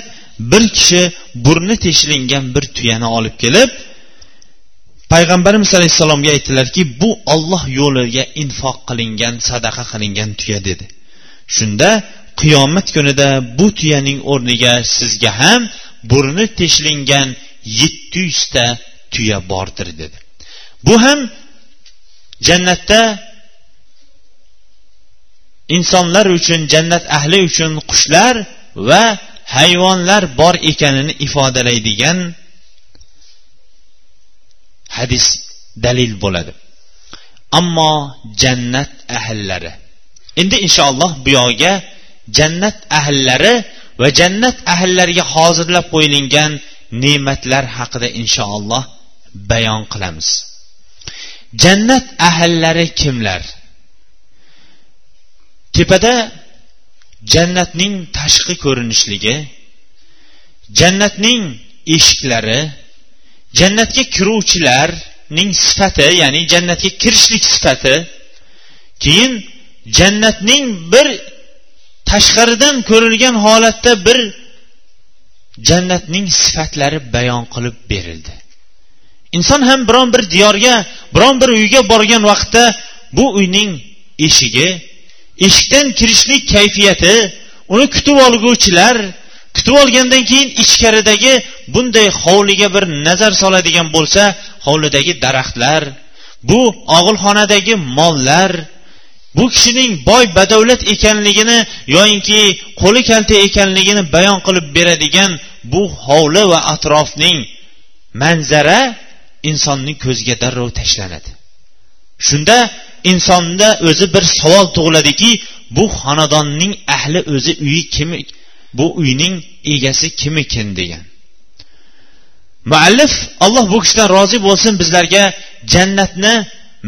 bir kishi burni teshilingan bir tuyani olib kelib payg'ambarimiz alayhissalomga aytdilarki bu olloh yo'liga infoq qilingan sadaqa qilingan tuya dedi. Shunda qiyomat kunida bu tuyaning o'rniga sizga ham burni teshilingan yetti yuzta tuya bordir dedi. Bu ham jannatda insonlar uchun jannat ahli uchun qushlar va hayvonlar bor ekanini ifodalaydigan hadis dalil bo'ladi. Ammo jannat ahllari endi inshaalloh bu yog'iga jannat ahllari va jannat ahllariga hozirlab qo'yilgan ne'matlar haqida inshaalloh bayon qilamiz. Jannat ahllari kimlar? Tepada jannatning tashqi ko'rinishligi jannatning eshiklari jannatga kiruvchilarning sifati ya'ni jannatga kirishlik sifati keyin jannatning bir tashqaridan ko'rilgan holatda bir jannatning sifatlari bayon qilib berildi. Inson ham biron bir diyorga biron bir uyga borgan vaqtda bu uyning eshigi eshikdan kirishlik kayfiyati uni kutib olguvchilar kutib olgandan keyin ichkaridagi bunday hovliga bir nazar soladigan bo'lsa hovlidagi daraxtlar bu og'ilxonadagi mollar bu kishining boy badavlat ekanligini yoyinki qo'li kalta ekanligini bayon qilib beradigan bu hovli va atrofning manzara insonning ko'ziga darrov tashlanadi. Shunda insonda o'zi bir savol tug'iladiki bu xonadonning ahli o'zi uyi kim bu uyning egasi kim ekan degan. Muallif alloh bu kishidan rozi bo'lsin bizlarga jannatni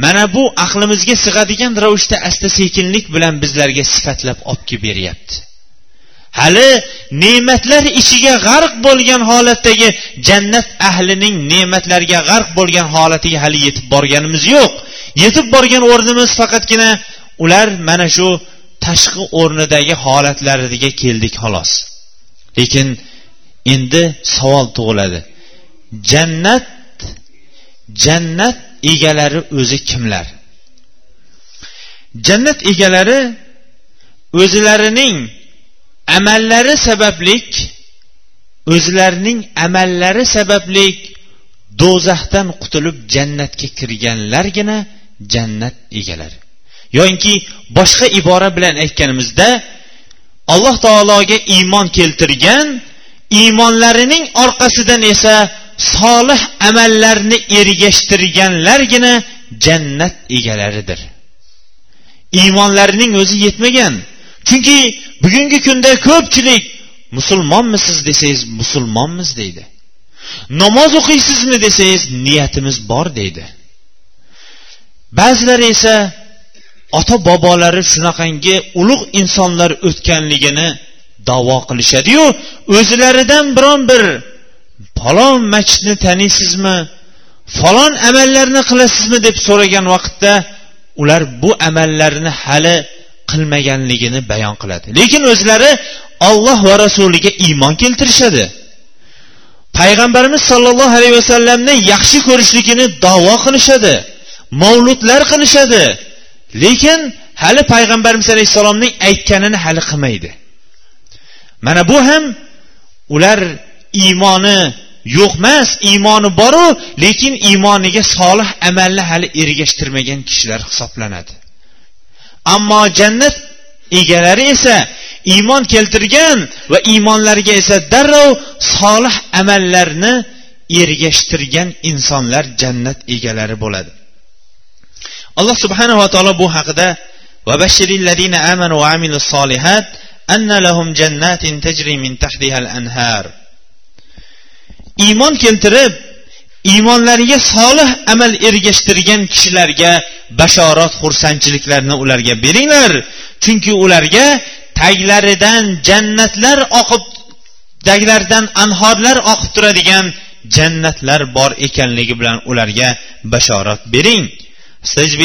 mana bu aqlimizga sig'adigan ravishda asta sekinlik bilan bizlarga sifatlab olib kelib beryapti hali ne'matlar ichiga g'arq bo'lgan holatdagi jannat ahlining ne'matlarga g'arq bo'lgan holatiga hali yetib borganimiz yo'q. Yetib borgan o'rnimiz faqatgina ular mana shu tashqi o'rnidagi holatlariga keldik xolos. Lekin endi savol tug'iladi. Jannat jannat egalari o'zi kimlar? Jannat egalari o'zlarining amallari sabablik o'zlarining amallari sabablik do'zaxdan qutulib jannatga kirganlargina jannat egalari. Yoinki boshqa ibora bilan aytganimizda alloh taologa iymon keltirgan iymonlarining orqasidan esa solih amallarni ergashtirganlargina jannat egalaridir. Iymonlarining o'zi yetmagan chunki bugungi kunda ko'pchilik musulmonmisiz desangiz musulmonmiz deydi. Namoz o'qiysizmi desangiz niyatimiz bor deydi. Ba'zilari esa ota bobolari shunaqangi ulug' insonlar o'tganligini davo qilishadiyu. O'zlaridan biron bir falon masjidni taniysizmi falon amallarni qilasizmi deb so'ragan vaqtda ular bu amallarni hali qilmaganligini bayon qiladi. Lekin o'zlari olloh va rasuliga iymon keltirishadi. Payg'ambarimiz sollallohu alayhi vasallamni yaxshi ko'rishligini davo qilishadi mavludlar qilishadi. Lekin hali payg'ambarimiz alayhissalomning aytganini hali qilmaydi. Mana bu ham ular iymoni yo'q emas iymoni boru lekin iymoniga solih amalni hali ergashtirmagan kishilar hisoblanadi. Ammo jannat egalari esa iymon keltirgan va iymonlariga esa darrov solih amallarni ergashtirgan insonlar jannat egalari bo'ladi. Alloh subhanava taolo bu haqida iymon keltirib iymonlariga solih amal ergashtirgan kishilarga bashorat xursandchiliklarni ularga beringlar chunki ularga taglaridan jannatlar oqib taglaridan anhorlar oqib turadigan jannatlar bor ekanligi bilan ularga bashorat bering استجب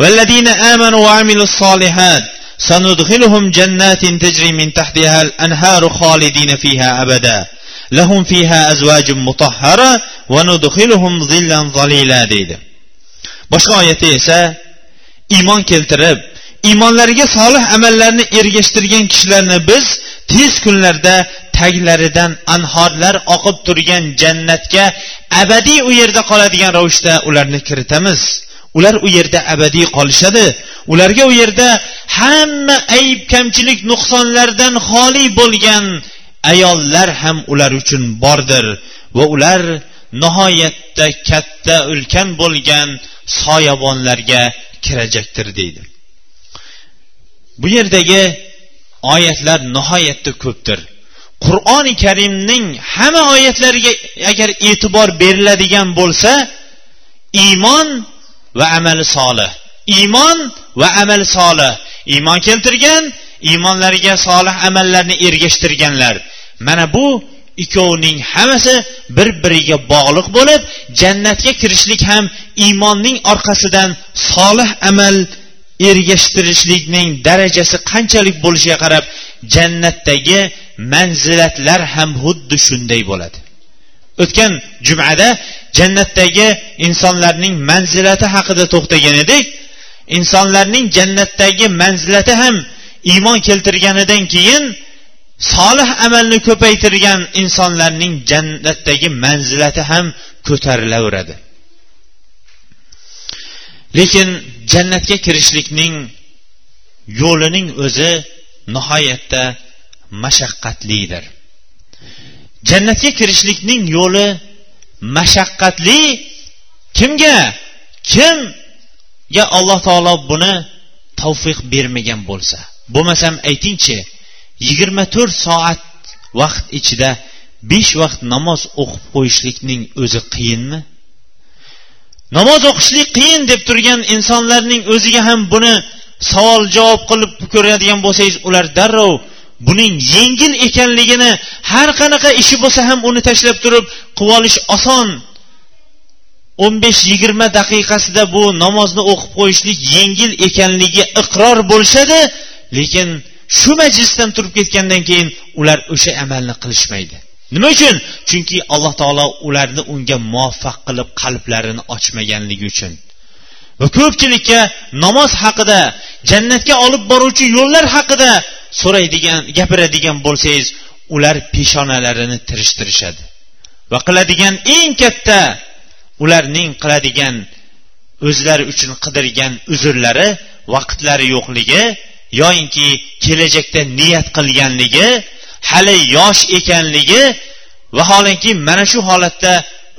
والذين آمنوا وعملوا الصالحات سندخلهم جنات تجري من تحتها الأنهار خالدين فيها أبدا lahum fiha azvajun mutahhara va nudkhiluhum zillan zalila deydi. Boshqa oyatda esa iymon keltirib iymonlariga solih amallarni ergashtirgan kishilarni biz tez kunlarda taglaridan anhorlar oqib turgan jannatga abadiy u yerda qoladigan ravishda ularni kiritamiz. Ular u yerda abadiy qolishadi. Ularga u yerda hamma ayb kamchilik nuqsonlardan xoli bo'lgan ayollar ham ular uchun bordir va ular nihoyatda katta ulkan bo'lgan soyabonlarga kirajakdir deydi. Bu yerdagi oyatlar nihoyatda ko'pdir. Qur'oni karimning hamma oyatlariga agar e'tibor beriladigan bo'lsa iymon va amali solih. Iymon va amal solih. Iymon keltirgan iymonlariga solih amallarni ergashtirganlar. Mana bu ikkovining hammasi bir biriga bog'liq bo'lib jannatga kirishlik ham iymonning orqasidan solih amal ergashtirishlikning darajasi qanchalik bo'lishiga qarab jannatdagi manzilatlar ham xuddi shunday bo'ladi. O'tgan jumada jannatdagi insonlarning manzilati haqida to'xtagan edik. Insonlarning jannatdagi manzilati ham iymon keltirganidan keyin solih amalni ko'paytirgan insonlarning jannatdagi manzilati ham ko'tarilaveradi. Lekin jannatga kirishlikning yo'lining o'zi nihoyatda mashaqqatlidir. Jannatga kirishlikning yo'li mashaqqatli kimga? Kimga alloh taolo buni tavfiq bermagan bo'lsa. Bo'lmasam aytingchi yigirma to'rt soat vaqt ichida besh vaqt namoz o'qib qo'yishlikning o'zi qiyinmi? Namoz o'qishlik qiyin deb turgan insonlarning o'ziga ham buni savol javob qilib ko'radigan bo'lsangiz ular darrov buning yengil ekanligini har qanaqa ishi bo'lsa ham uni tashlab turib qilib olish oson. O'n besh yigirma daqiqasida bu namozni o'qib qo'yishlik yengil ekanligiga iqror bo'lishadi lekin shu majlisdan turib ketgandan keyin ular o'sha amalni qilishmaydi. Nima uchun? Chunki alloh taolo ularni unga muvaffaq qilib qalblarini ochmaganligi uchun. Va ko'pchilikka namoz haqida jannatga olib boruvchi yo'llar haqida so'raydigan gapiradigan bo'lsangiz ular peshonalarini tirishtirishadi. Va qiladigan eng katta ularning qiladigan o'zlari uchun qidirgan uzrlari vaqtlari yo'qligi yoyinki kelajakda niyat qilganligi hali yosh ekanligi vaholanki mana shu holatda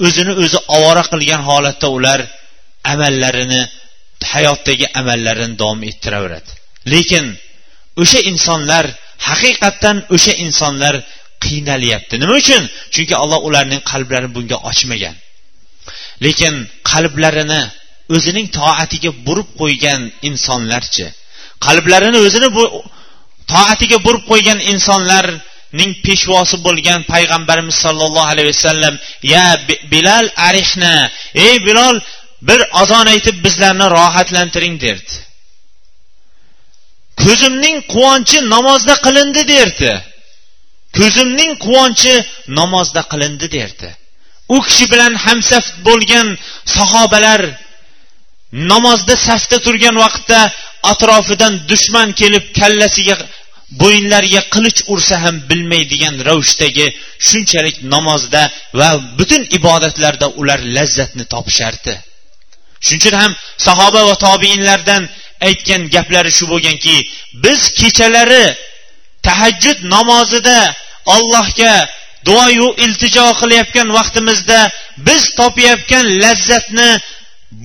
o'zini o'zi ovora qilgan holatda ular amallarini hayotdagi amallarini davom ettiraveradi. Lekin o'sha insonlar haqiqatdan o'sha insonlar qiynalyapti. Nima uchun? Chunki alloh ularning qalblarini bunga ochmagan. Lekin qalblarini o'zining toatiga burib qo'ygan insonlarchi qalblarini o'zini bu toatiga burib qo'ygan insonlarning peshvosi bo'lgan payg'ambarimiz sollallohu alayhi vasallam ya bilal arihna ey bilol bir azon aytib bizlarni rohatlantiring derdi. Ko'zimning quvonchi namozda qilindi derdi. Ko'zimning quvonchi namozda qilindi derdi. U kishi bilan hamsaf bo'lgan sahobalar namozda safda turgan vaqtda atrofidan dushman kelib kallasiga bo'yinlariga qilich ursa ham bilmaydigan ravishdagi shunchalik namozda va butun ibodatlarda ular lazzatni topishardi. Shuning uchun ham sahoba va tobiinlardan aytgan gaplari shu bo'lganki biz kechalari tahajjud namozida allohga duoyu iltijo qilayotgan vaqtimizda biz topayotgan lazzatni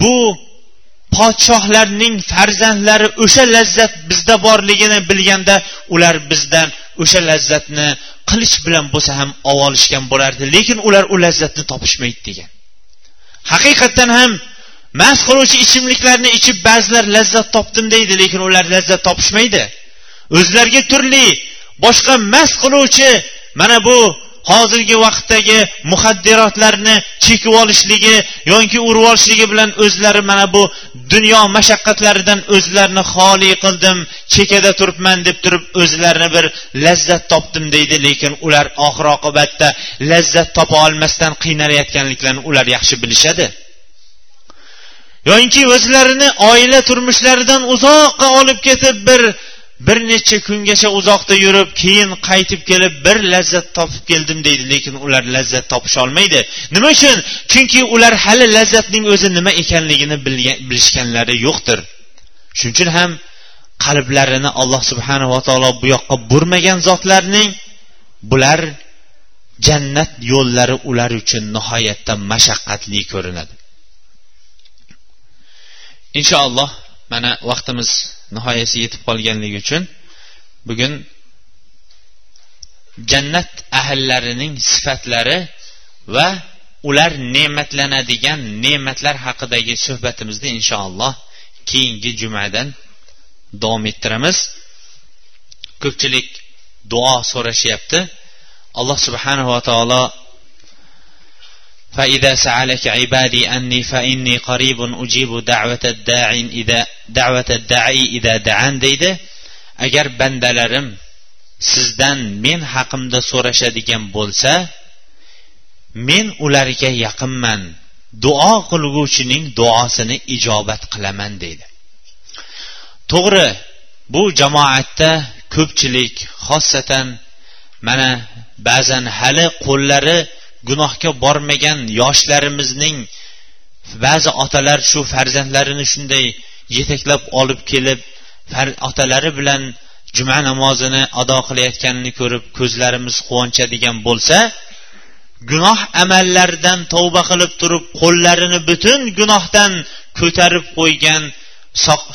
bu podshohlarning farzandlari o'sha lazzat bizda borligini bilganda ular bizdan o'sha lazzatni qilich bilan bo'lsa ham olishgan bo'lardi. Lekin ular u lazzatni topishmaydi degan. Haqiqatdan ham mast qiluvchi ichimliklarni ichib ba'zilar lazzat topdim deydi lekin ular lazzat topishmaydi. O'zlariga turli boshqa mast qiluvchi mana bu hozirgi vaqtdagi muhaddirotlarni chekib olishligi yoki urib olishligi bilan o'zlari mana bu dunyo mashaqqatlaridan o'zlarini xoli qildim chekada turibman deb turib o'zlarini bir lazzat topdim deydi lekin ular oxir oqibatda lazzat topa olmasdan qiynalayotganliklarini ular yaxshi bilishadi. Yoyinki o'zlarini oila turmushlaridan uzoqqa olib ketib bir bir necha kungacha uzoqda yurib keyin qaytib kelib bir lazzat topib keldim deydi lekin ular lazzat topisholmaydi nima uchun? Chunki ular hali lazzatning o'zi nima ekanligini bilishganlari yo'qdir. Shuning uchun ham qalblarini alloh subhanava taolo bu yoqqa burmagan zotlarning bular jannat yo'llari ular uchun nihoyatda mashaqqatli ko'rinadi. Inshaalloh mana vaqtimiz nihoyasiga yetib qolganligi uchun bugun jannat ahllarining sifatlari va ular ne'matlanadigan ne'matlar haqidagi suhbatimizni inshaalloh keyingi jumadan davom ettiramiz. Ko'pchilik duo so'rashyapti. Alloh subhanava taolo فإذا سألك عبادي أني فإني قريب أجيب دعوة الداعي إذا دعوة الداعي إذا دعان deydi agar bandalarim sizdan men haqimda so'rashadigan bo'lsa men ularga yaqinman duo qilguvchining duosini ijobat qilaman deydi to'g'ri bu jamoatda ko'pchilik xossatan mana ba'zan hali qo'llari gunohga bormagan yoshlarimizning ba'zi otalar shu farzandlarini shunday yetaklab olib kelib otalari bilan juma namozini ado qilayotganini ko'rib ko'zlarimiz quvonchadigan bo'lsa gunoh amallaridan tavba qilib turib qo'llarini butun gunohdan ko'tarib qo'ygan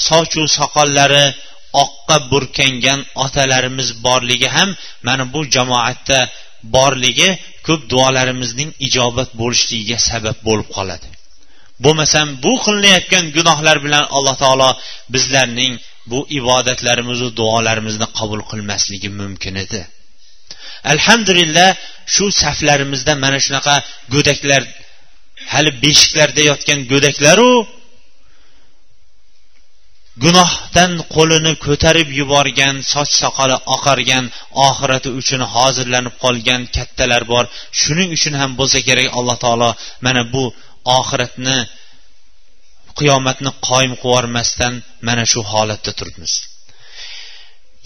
sochu soqollari oqqa burkangan otalarimiz borligi ham mana bu jamoatda borligi ko'p duolarimizning ijobat bo'lishligiga sabab bo'lib qoladi. Bo'lmasam bu qilinayotgan gunohlar bilan alloh taolo bizlarning bu ibodatlarimizu duolarimizni qabul qilmasligi mumkin edi. Alhamdulillah shu saflarimizda mana shunaqa go'daklar hali beshiklarda yotgan go'daklaru gunohdan qo'lini ko'tarib yuborgan soch soqoli oqargan oxirati uchun hozirlanib qolgan kattalar bor. Shuning uchun ham bo'lsa kerak alloh taolo mana bu oxiratni qiyomatni qoyim qilib mana shu holatda turibmiz.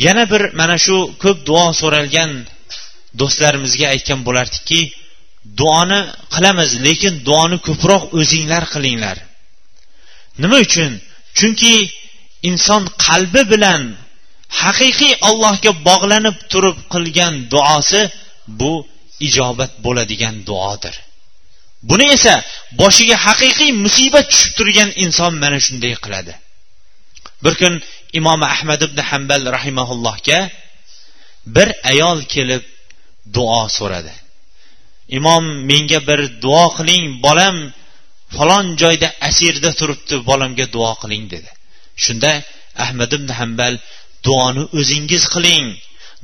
Yana bir mana shu ko'p duo so'ralgan do'stlarimizga aytgan bo'lardikki duoni qilamiz lekin duoni ko'proq o'zinglar qilinglar. Nima uchun? Chunki inson qalbi bilan haqiqiy allohga bog'lanib turib qilgan duosi bu ijobat bo'ladigan duodir. Buni esa boshiga haqiqiy musibat tushib turgan inson mana shunday qiladi. Bir kun imom ahmad ibn hambal rahimaullohga bir ayol kelib duo so'radi. Imom menga bir duo qiling bolam falon joyda asirda turibdi bolamga duo qiling dedi. Shunda ahmad ibn hambal duoni o'zingiz qiling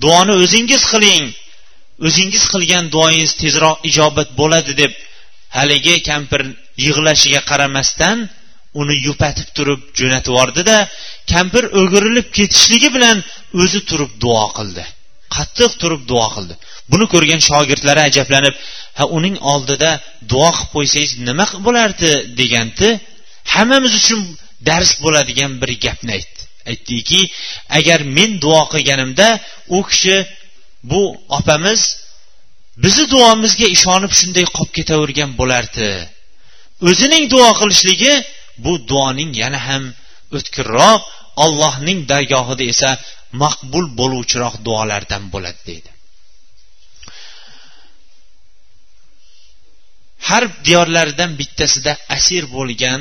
duoni o'zingiz qiling. O'zingiz qilgan duoyingiz tezroq ijobat bo'ladi deb haligi kampir yig'lashiga qaramasdan uni yupatib turib jo'natib yubordida kampir o'girilib ketishligi bilan o'zi turib duo qildi. Qattiq turib duo qildi. Buni ko'rgan shogirdlari ajablanib ha uning oldida duo qilib qo'ysangiz nima bo'lardi? degandi. Hammamiz uchun dars bo'ladigan bir gapni aytdi aytdiki agar men duo qilganimda u kishi bu opamiz bizni duomizga ishonib shunday qolib ketavergan bo'lardi. O'zining duo qilishligi bu duoning yana ham o'tkirroq allohning dargohida esa maqbul bo'luvchiroq duolardan bo'ladi deydi. Har diyorlardan bittasida asir bo'lgan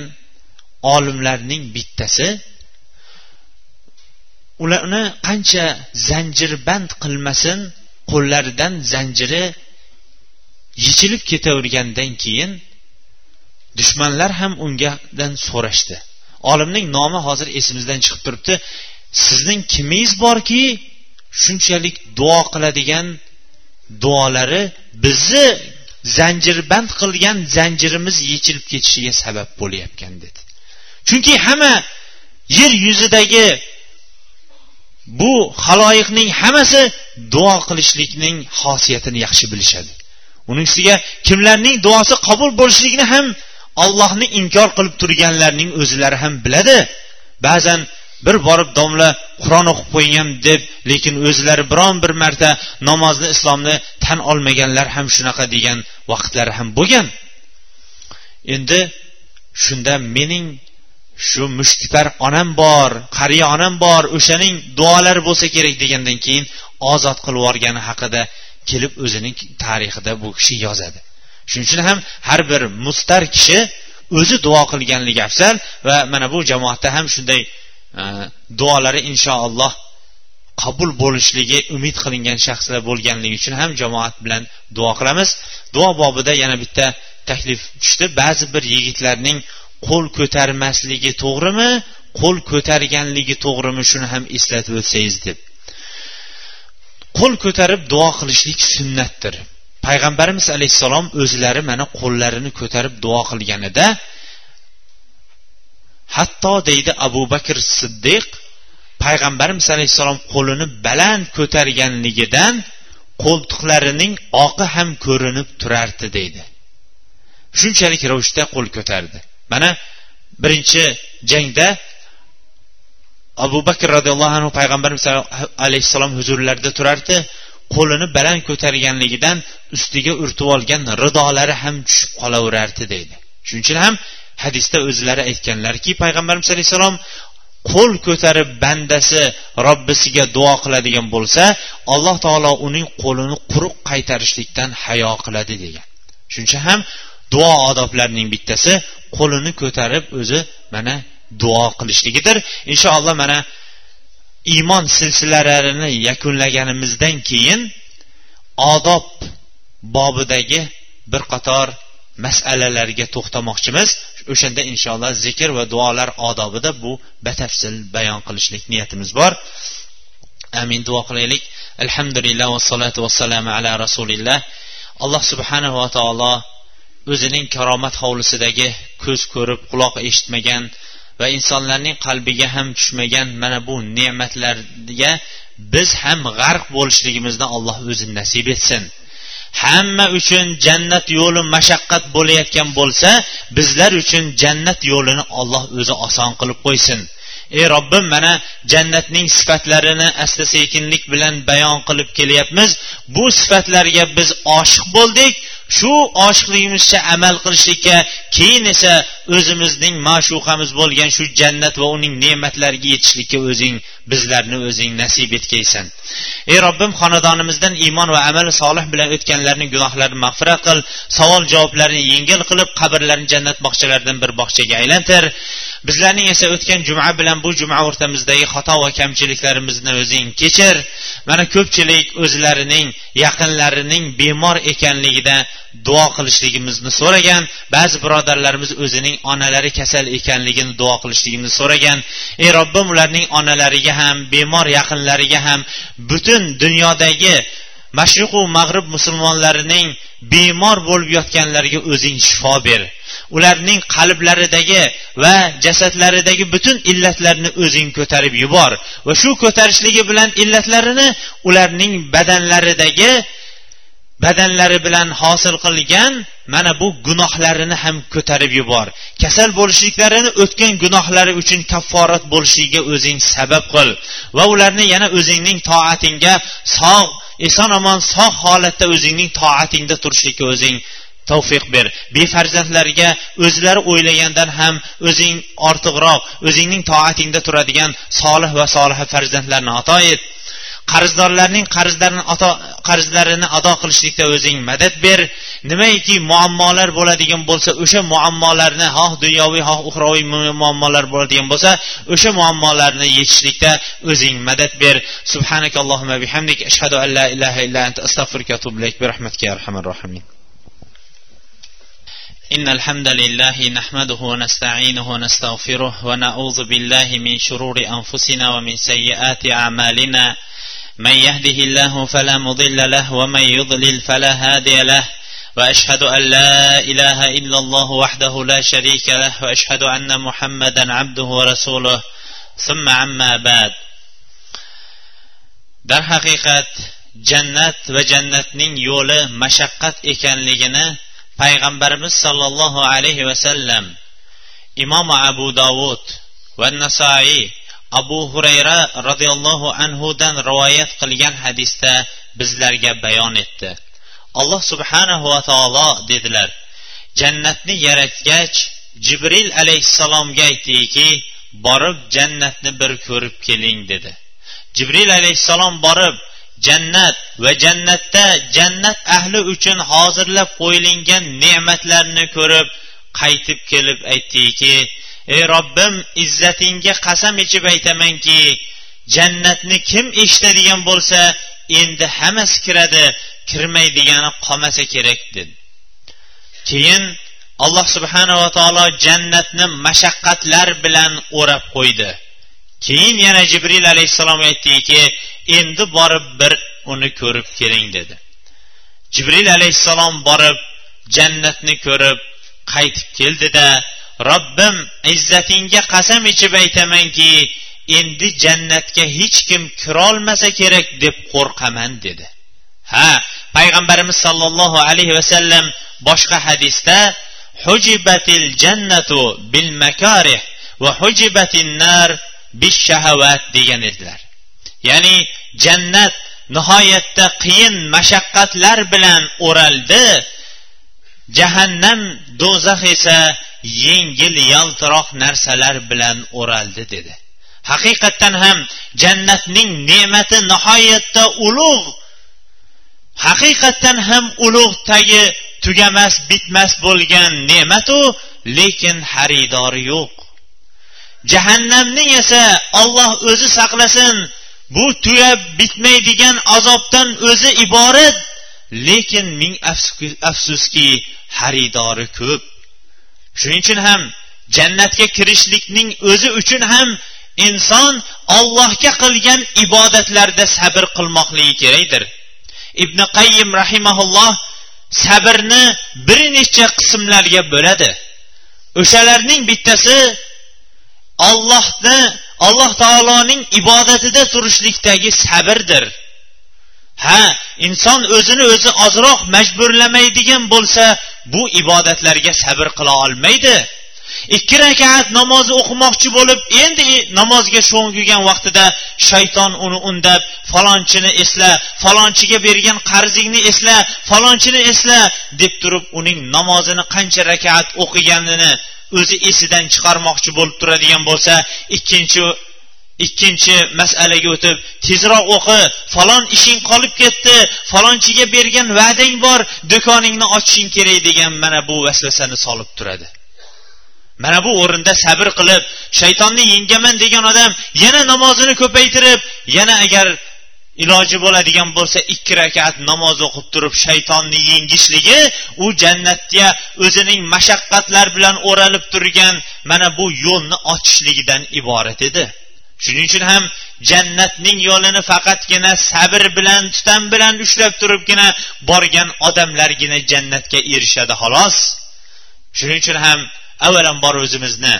olimlarning bittasi ularni qancha zanjirband qilmasin qo'llaridan zanjiri yechilib ketavergandan keyin dushmanlar ham ungadan so'rashdi. Olimning nomi hozir esimizdan chiqib turibdi. Sizning kimingiz borki shunchalik duo qiladigan duolari bizni zanjirband qilgan zanjirimiz yechilib ketishiga sabab bo'layotgan dedi. Chunki hamma yer yuzidagi bu haloyiqning hammasi duo qilishlikning xosiyatini yaxshi bilishadi. Uning ustiga kimlarning duosi qabul bo'lishligini ham ollohni inkor qilib turganlarning o'zlari ham biladi. Ba'zan bir borib domla qur'on o'qib qo'ygan deb lekin o'zlari biron bir marta namozni islomni tan olmaganlar ham shunaqa degan vaqtlari ham bo'lgan. Endi shunda mening shu mushkipar onam bor qariya onam bor o'shaning duolari bo'lsa kerak degandan keyin ozod qilib yuborgani haqida kelib o'zining tarixida bu kishi yozadi. Shuning uchun ham har bir mustar kishi o'zi duo qilganligi afzal va mana bu jamoatda ham shunday e, duolari inshaalloh qabul bo'lishligi umid qilingan shaxslar bo'lganligi uchun ham jamoat bilan duo qilamiz. Duo bobida yana bitta taklif tushdi. Ba'zi bir yigitlarning qo'l ko'tarmasligi to'g'rimi qo'l ko'targanligi to'g'rimi shuni ham eslatib o'tsangiz deb. Qo'l ko'tarib duo qilishlik sunnatdir. Payg'ambarimiz alayhissalom o'zlari mana qo'llarini ko'tarib duo qilganida hatto deydi abu bakr siddiq payg'ambarimiz alayhissalom qo'lini baland ko'targanligidan qo'ltiqlarining oqi ham ko'rinib turardi deydi. Shunchalik ravishda qo'l ko'tardi. Mana birinchi jangda abu bakr roziyallohu anhu payg'ambarimiz alayhissalom huzurlarida turardi. Qo'lini baland ko'targanligidan ustiga urtib olgan ridolari ham tushib qolaverardi deydi shuning uchun ham hadisda o'zlari aytganlarki payg'ambarimiz alayhissalom qo'l ko'tarib bandasi robbisiga duo qiladigan bo'lsa alloh taolo uning qo'lini quruq qaytarishlikdan hayo qiladi degan. Shuning uchun ham duo odoblarining bittasi qo'lini ko'tarib o'zi mana duo qilishligidir. Inshaalloh mana iymon silsilalarini yakunlaganimizdan keyin odob bobidagi bir qator masalalarga to'xtamoqchimiz. O'shanda inshaalloh zikr va duolar odobida bu batafsil bayon qilishlik niyatimiz bor. Amin. Duo qilaylik. Alhamdulillah vassalotu vassalamu ala rasulilloh alloh subhanahu va taolo o'zining karomat hovlisidagi ko'z ko'rib quloq eshitmagan va insonlarning qalbiga ham tushmagan mana bu ne'matlarga biz ham g'arq bo'lishligimizni alloh o'zi nasib etsin. Hamma uchun jannat yo'li mashaqqat bo'layotgan bo'lsa bizlar uchun jannat yo'lini olloh o'zi oson qilib qo'ysin. Ey robbim mana jannatning sifatlarini asta sekinlik bilan bayon qilib kelyapmiz. Bu sifatlarga biz oshiq bo'ldik. Shu oshiqligimizcha amal qilishlikka keyin esa o'zimizning ma'shuqamiz bo'lgan shu jannat va uning ne'matlariga yetishlikka o'zing bizlarni o'zing nasib etgaysan ey robbim xonadonimizdan iymon va amal solih bilan o'tganlarning gunohlarini mag'firat qil savol javoblarini yengil qilib qabrlarini jannat bog'chalaridan bir bog'chaga aylantir. Bizlarning esa o'tgan juma bilan bu juma o'rtamizdagi xato va kamchiliklarimizni o'zing kechir. Mana ko'pchilik o'zlarining yaqinlarining bemor ekanligida duo qilishligimizni so'ragan ba'zi birodarlarimiz o'zining onalari kasal ekanligini duo qilishligimizni so'ragan. Ey robbim ularning onalariga ham bemor yaqinlariga ham butun dunyodagi mashriqu mag'rib musulmonlarining bemor bo'lib yotganlariga o'zing shifo ber. Ularning qalblaridagi va jasadlaridagi butun illatlarni o'zing ko'tarib yubor va shu ko'tarishligi bilan illatlarini ularning badanlaridagi badanlari bilan hosil qilgan mana bu gunohlarini ham ko'tarib yubor. Kasal bo'lishliklarini o'tgan gunohlari uchun kafforat bo'lishiga o'zing sabab qil va ularni yana o'zingning toatingga sog' eson omon sog' holatda o'zingning toatingda turishlikka o'zing tavfiq ber. Befarzandlarga o'zlari o'ylagandan ham o'zing ortiqroq o'zingning toatingda turadigan solih va soliha farzandlarni ato et. qarzdorlarning qarzlarini qarzlarini ado qilishlikda o'zing madad ber nimaiki muammolar bo'ladigan bo'lsa o'sha muammolarni xoh dunyoviy xoh uxroviy muammolar bo'ladigan bo'lsa o'sha muammolarni yechishlikda o'zing madad ber subhanakallohumma bihamdik ashhadu an la ilaha illa anta astag'firuka va atubu ilayk bi rahmatika ya arhamar rohimin إن الحمد لله نحمده ونستعينه ونستغفره ونعوذ بالله من شرور أنفسنا ومن سيئات أعمالنا من يهده الله فلا مضل له ومن يضلل فلا هادي له. وأشهد أن لا إله إلا الله وحده لا شريك له وأشهد أن محمدا عبده ورسوله. ثم عما بعد. در حقيقه جنت وجنتنين يول مشقت اكن لجنه payg'ambarimiz sollallohu alayhi vasallam imom abu dovud va nasoiy abu hurayra roziyallohu anhudan rivoyat qilgan hadisda bizlarga bayon etdi. Alloh subhanahu va taolo dedilar jannatni yaratgach jibril alayhissalomga aytdiki borib jannatni bir ko'rib keling dedi. Jibril alayhissalom borib jannat va jannatda jannat ahli uchun hozirlab qo'yilgan ne'matlarni ko'rib qaytib kelib aytdiki ey robbim izzatingga qasam ichib aytamanki jannatni kim eshitadigan bo'lsa endi hammasi kiradi kirmaydigani qolmasa kerak dedi. Keyin alloh subhanava taolo jannatni mashaqqatlar bilan o'rab qo'ydi. Keyin yana jibril alayhissalom aytdiki endi borib bir uni ko'rib keling dedi. Jibril alayhissalom borib jannatni ko'rib qaytib keldida robbim izzatingga qasam ichib aytamanki endi jannatga hech kim kirolmasa kerak deb qo'rqaman dedi. Ha payg'ambarimiz sollallohu alayhi vasallam boshqa hadisda hujibatil jannatu bil makarih va hujibatin nar bis shahavat degan edilar. Ya'ni jannat nihoyatda qiyin mashaqqatlar bilan o'raldi jahannam do'zax esa yengil yaltiroq narsalar bilan o'raldi dedi. Haqiqatdan ham jannatning ne'mati nihoyatda ulug' haqiqatdan ham ulug' tagi tugamas bitmas bo'lgan ne'matu lekin xaridori yo'q. Jahannamning esa olloh o'zi saqlasin bu tugab bitmaydigan azobdan o'zi iborat. Lekin ming afsuski xaridori ko'p. Shuning uchun ham jannatga kirishlikning o'zi uchun ham inson ollohga qilgan ibodatlarda sabr qilmoqligi kerakdir. Ibn qayyim rahimaulloh sabrni bir necha qismlarga bo'ladi. O'shalarning bittasi ollohni alloh taoloning ibodatida turishlikdagi sabrdir. Ha inson o'zini o'zi ozroq majburlamaydigan bo'lsa bu ibodatlarga sabr qila olmaydi. Ikki rakat namozni o'qimoqchi bo'lib endi namozga sho'ng'igan vaqtida shayton uni undab falonchini esla falonchiga bergan qarzingni esla falonchini esla deb turib uning namozini qancha rakat o'qiganini o'zi esidan chiqarmoqchi bo'lib turadigan bo'lsa ikkinchi ikkinchi masalaga o'tib tezroq o'qi falon ishing qolib ketdi falonchiga bergan va'dang bor do'koningni ochishing kerak degan mana bu vasvasani solib turadi. Mana bu o'rinda sabr qilib shaytonni yengaman degan odam yana namozini ko'paytirib yana agar iloji bo'ladigan bo'lsa ikki rakat namoz o'qib turib shaytonni yengishligi u jannatga o'zining mashaqqatlar bilan o'ralib turgan mana bu yo'lni ochishligidan iborat edi. Shuning uchun ham jannatning yo'lini faqatgina sabr bilan tutam bilan ushlab turibgina borgan odamlargina jannatga erishadi xolos. Shuning uchun ham avvalambor o'zimizni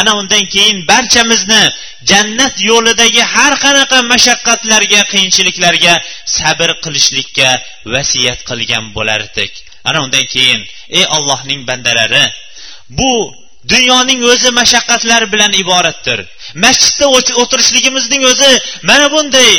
ana undan keyin barchamizni jannat yo'lidagi har qanaqa mashaqqatlarga qiyinchiliklarga sabr qilishlikka vasiyat qilgan bo'lardik. Ana undan keyin ey ollohning bandalari bu dunyoning o'zi mashaqqatlar bilan iboratdir. Masjidda o'tirishligimizning o'zi mana bunday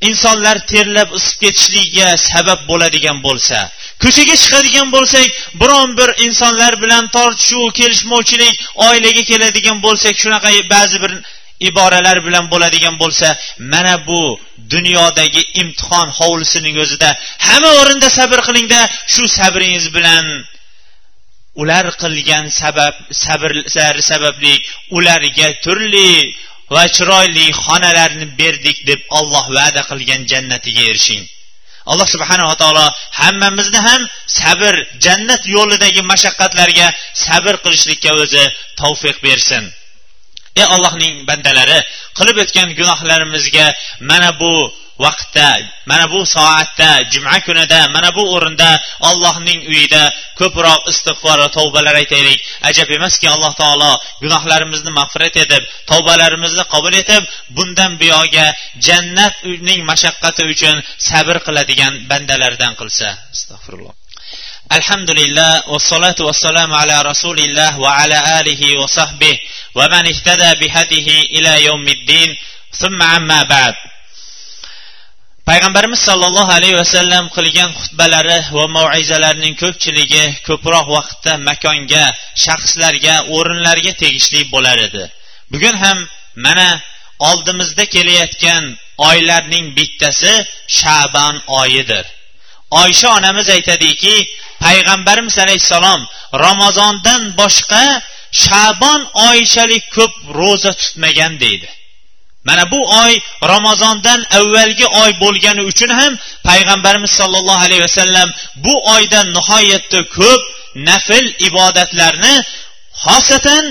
insonlar terlab isib ketishligiga sabab bo'ladigan bo'lsa ko'chaga chiqadigan bo'lsak biron bir insonlar bilan tortishuv kelishmovchilik oilaga keladigan bo'lsak shunaqa ba'zi bir iboralar bilan bo'ladigan bo'lsa mana bu dunyodagi imtihon hovlisining o'zida hamma o'rinda sabr qilingda shu sabringiz bilan ular qilgan sabab sabrlari sababli ularga turli va chiroyli xonalarni berdik deb olloh va'da qilgan jannatiga erishing. Alloh subhanava taolo hammamizni ham sabr jannat yo'lidagi mashaqqatlarga sabr qilishlikka o'zi tavfiq bersin. Ey allohning bandalari qilib o'tgan gunohlarimizga mana bu vaqtda mana bu soatda juma kunida mana bu o'rinda allohning uyida ko'proq istig'for va tavbalar aytaylik ajab emaski alloh taolo gunohlarimizni mag'firat etib tavbalarimizni qabul etib bundan buyog'iga jannatning mashaqqati uchun sabr qiladigan bandalardan qilsa astag'firulloh الحمد لله والصلاة والسلام على رسول الله وعلى آله وصحبه ومن اهتدى بهديه إلى يوم الدين ثم عما بعد payg'ambarimiz sollallohu alayhi vasallam qilgan xutbalari va mavizalarining ko'pchiligi ko'proq vaqtda makonga shaxslarga o'rinlarga tegishli bo'lar edi. Bugun ham mana oldimizda kelayotgan oylarning bittasi shabon oyidir. Oysha onamiz aytadiki payg'ambarimiz alayhissalom ramazondan boshqa shabon oyichalik ko'p ro'za tutmagan deydi. Mana bu oy ramazondan avvalgi oy bo'lgani uchun ham payg'ambarimiz sollallohu alayhi vasallam bu oyda nihoyatda ko'p nafl ibodatlarni xosatan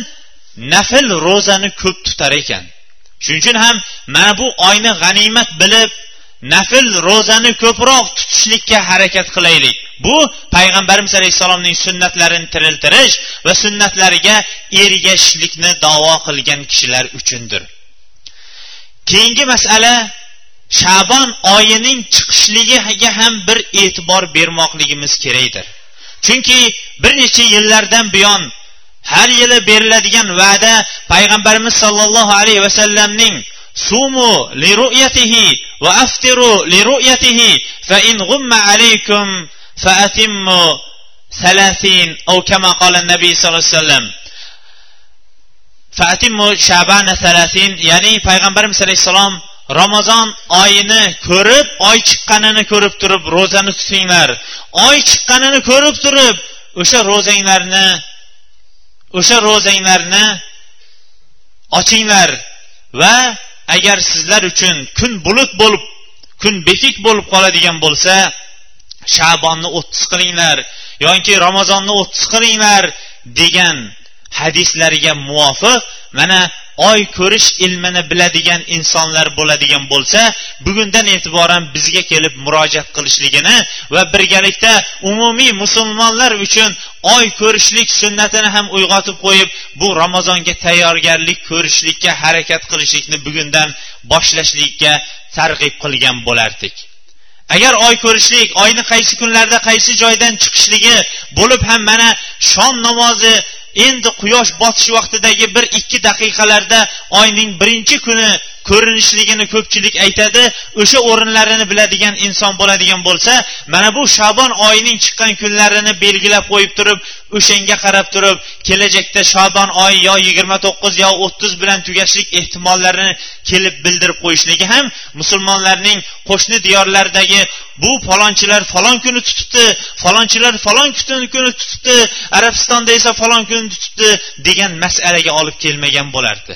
nafl ro'zani ko'p tutar ekan. Shuning uchun ham mana bu oyni g'animat bilib nafl ro'zani ko'proq tutishlikka harakat qilaylik. Bu payg'ambarimiz alayhissalomning sunnatlarini tiriltirish va sunnatlariga ergashishlikni davo qilgan kishilar uchundir. keyingi masala shabon oyining chiqishligiga ham bir e'tibor bermoqligimiz kerakdir. Chunki bir necha yillardan buyon har yili beriladigan va'da payg'ambarimiz sollallohu alayhi vasallamning sumu li ru'yatihi va aftiru li ru'yatihi fa in gumma alaykum fa atimmu 30 kama qala nabiy sallallohu alayhi vasallam fatimu shabana salasin ya'ni payg'ambarimiz alayhissalom ramazon oyini ko'rib oy chiqqanini ko'rib turib ro'zani tutinglar oy chiqqanini ko'rib turib o'sha ro'zanglarni o'sha ro'zanglarni ochinglar. Va agar sizlar uchun kun bulut bo'lib kun bekik bo'lib qoladigan bo'lsa shabonni o'ttiz qilinglar yoki ramazonni o'ttiz qilinglar degan hadislariga muvofiq mana oy ko'rish ilmini biladigan insonlar bo'ladigan bo'lsa bugundan e'tiboran bizga kelib murojaat qilishligini va birgalikda umumiy musulmonlar uchun oy ko'rishlik sunnatini ham uyg'otib qo'yib bu ramazonga tayyorgarlik ko'rishlikka harakat qilishlikni bugundan boshlashlikka targ'ib qilgan bo'lardik. Agar oy ko'rishlik oyni qaysi kunlarda qaysi joydan chiqishligi bo'lib ham mana shom namozi endi quyosh botish vaqtidagi bir ikki daqiqalarda oyning birinchi kuni ko'rinishligini ko'pchilik aytadi o'sha o'rinlarini biladigan inson bo'ladigan bo'lsa mana bu shabon oyining chiqqan kunlarini belgilab qo'yib turib o'shanga qarab turib kelajakda shabon oyi yo yigirma to'qqiz yo o'ttiz bilan tugashlik ehtimollarini kelib bildirib qo'yishligi ham musulmonlarning qo'shni diyorlardagi bu falonchilar falon kuni tutibdi falonchilar falon kuni tutibdi arabistonda esa falon kuni tutibdi degan masalaga olib kelmagan bo'lardi.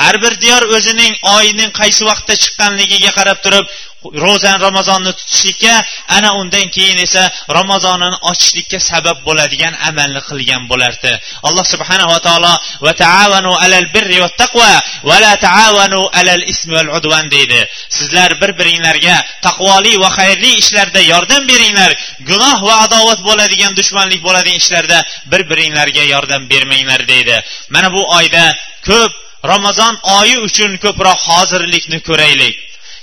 Har bir diyor o'zining oyining qaysi vaqtda chiqqanligiga qarab turib ro'zani ramazonni tutishlikka ana undan keyin esa ramazonini ochishlikka sabab bo'ladigan amalni qilgan bo'lardi. Alloh subhanava taolo va taavanu alal birri va taqva va la taavanu alal ismi val udvan deydi. Sizlar bir biringlarga taqvoli va xayrli ishlarda yordam beringlar gunoh va adovat bo'ladigan dushmanlik bo'ladigan ishlarda bir biringlarga yordam bermanglar deydi. Mana bu oyda ko'p ramazon oyi uchun ko'proq hozirlikni ko'raylik.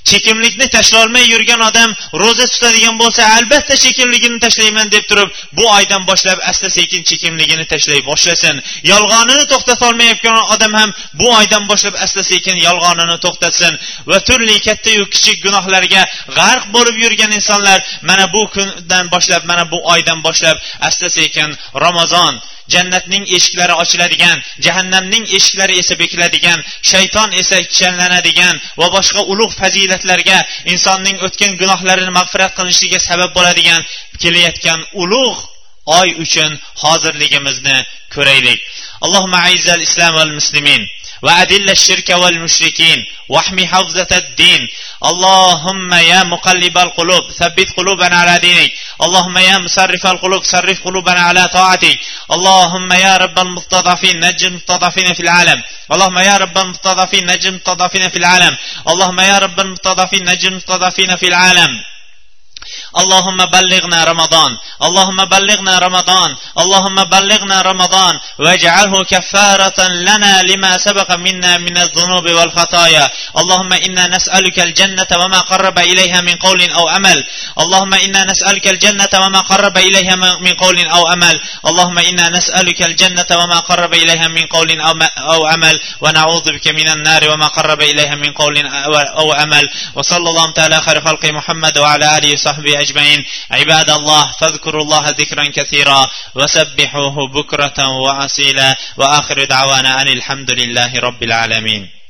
Chekimlikni tashlolmay yurgan odam ro'za tutadigan bo'lsa albatta chekimligini tashlayman deb turib bu oydan boshlab asta sekin chekimligini tashlay boshlasin. Yolg'onini to'xtatolmayotgan odam ham bu oydan boshlab asta sekin yolg'onini to'xtatsin. Va turli kattayu kichik gunohlarga g'arq bo'lib yurgan insonlar mana bu kundan boshlab mana bu oydan boshlab asta sekin ramazon jannatning eshiklari ochiladigan jahannamning eshiklari esa bekiladigan shayton esa kishanlanadigan va boshqa ulug' fazilatlarga insonning o'tgan gunohlarini mag'firat qilinishiga sabab bo'ladigan kelayotgan ulug' oy uchun hozirligimizni ko'raylik. Allohma aizal islom al muslimin. وأذل الشرك والمشركين واحمي حفظة الدين. اللهم يا مقلب القلوب ثبت قلوبنا على دينك. اللهم يا مصرف القلوب صرف قلوبنا على طاعتك. اللهم يا رب المستضعفين نجم المستضعفين في العالم. اللهم يا رب المستضعفين نجم المستضعفين في العالم. اللهم يا رب المستضعفين نجم المستضعفين في العالم. اللهم بلغنا رمضان اللهم بلغنا رمضان اللهم بلغنا رمضان واجعله كفارة لنا لما سبق منا من الذنوب والخطايا اللهم إنا نسألك الجنة وما قرب إليها من قول أو أمل اللهم إنا نسألك الجنة وما قرب إليها من قول أو أمل اللهم إنا نسألك الجنة وما قرب إليها من قول أو أمل ونعوذ بك من النار وما قرب إليها من قول أو أمل وصلى الله تعالى خير خلق محمد وعلى آله وصحبه أجمعين. عباد الله فاذكروا الله ذكرا كثيرا وسبحوه بكرة وأصيلا وآخر دعوانا أن الحمد لله رب العالمين.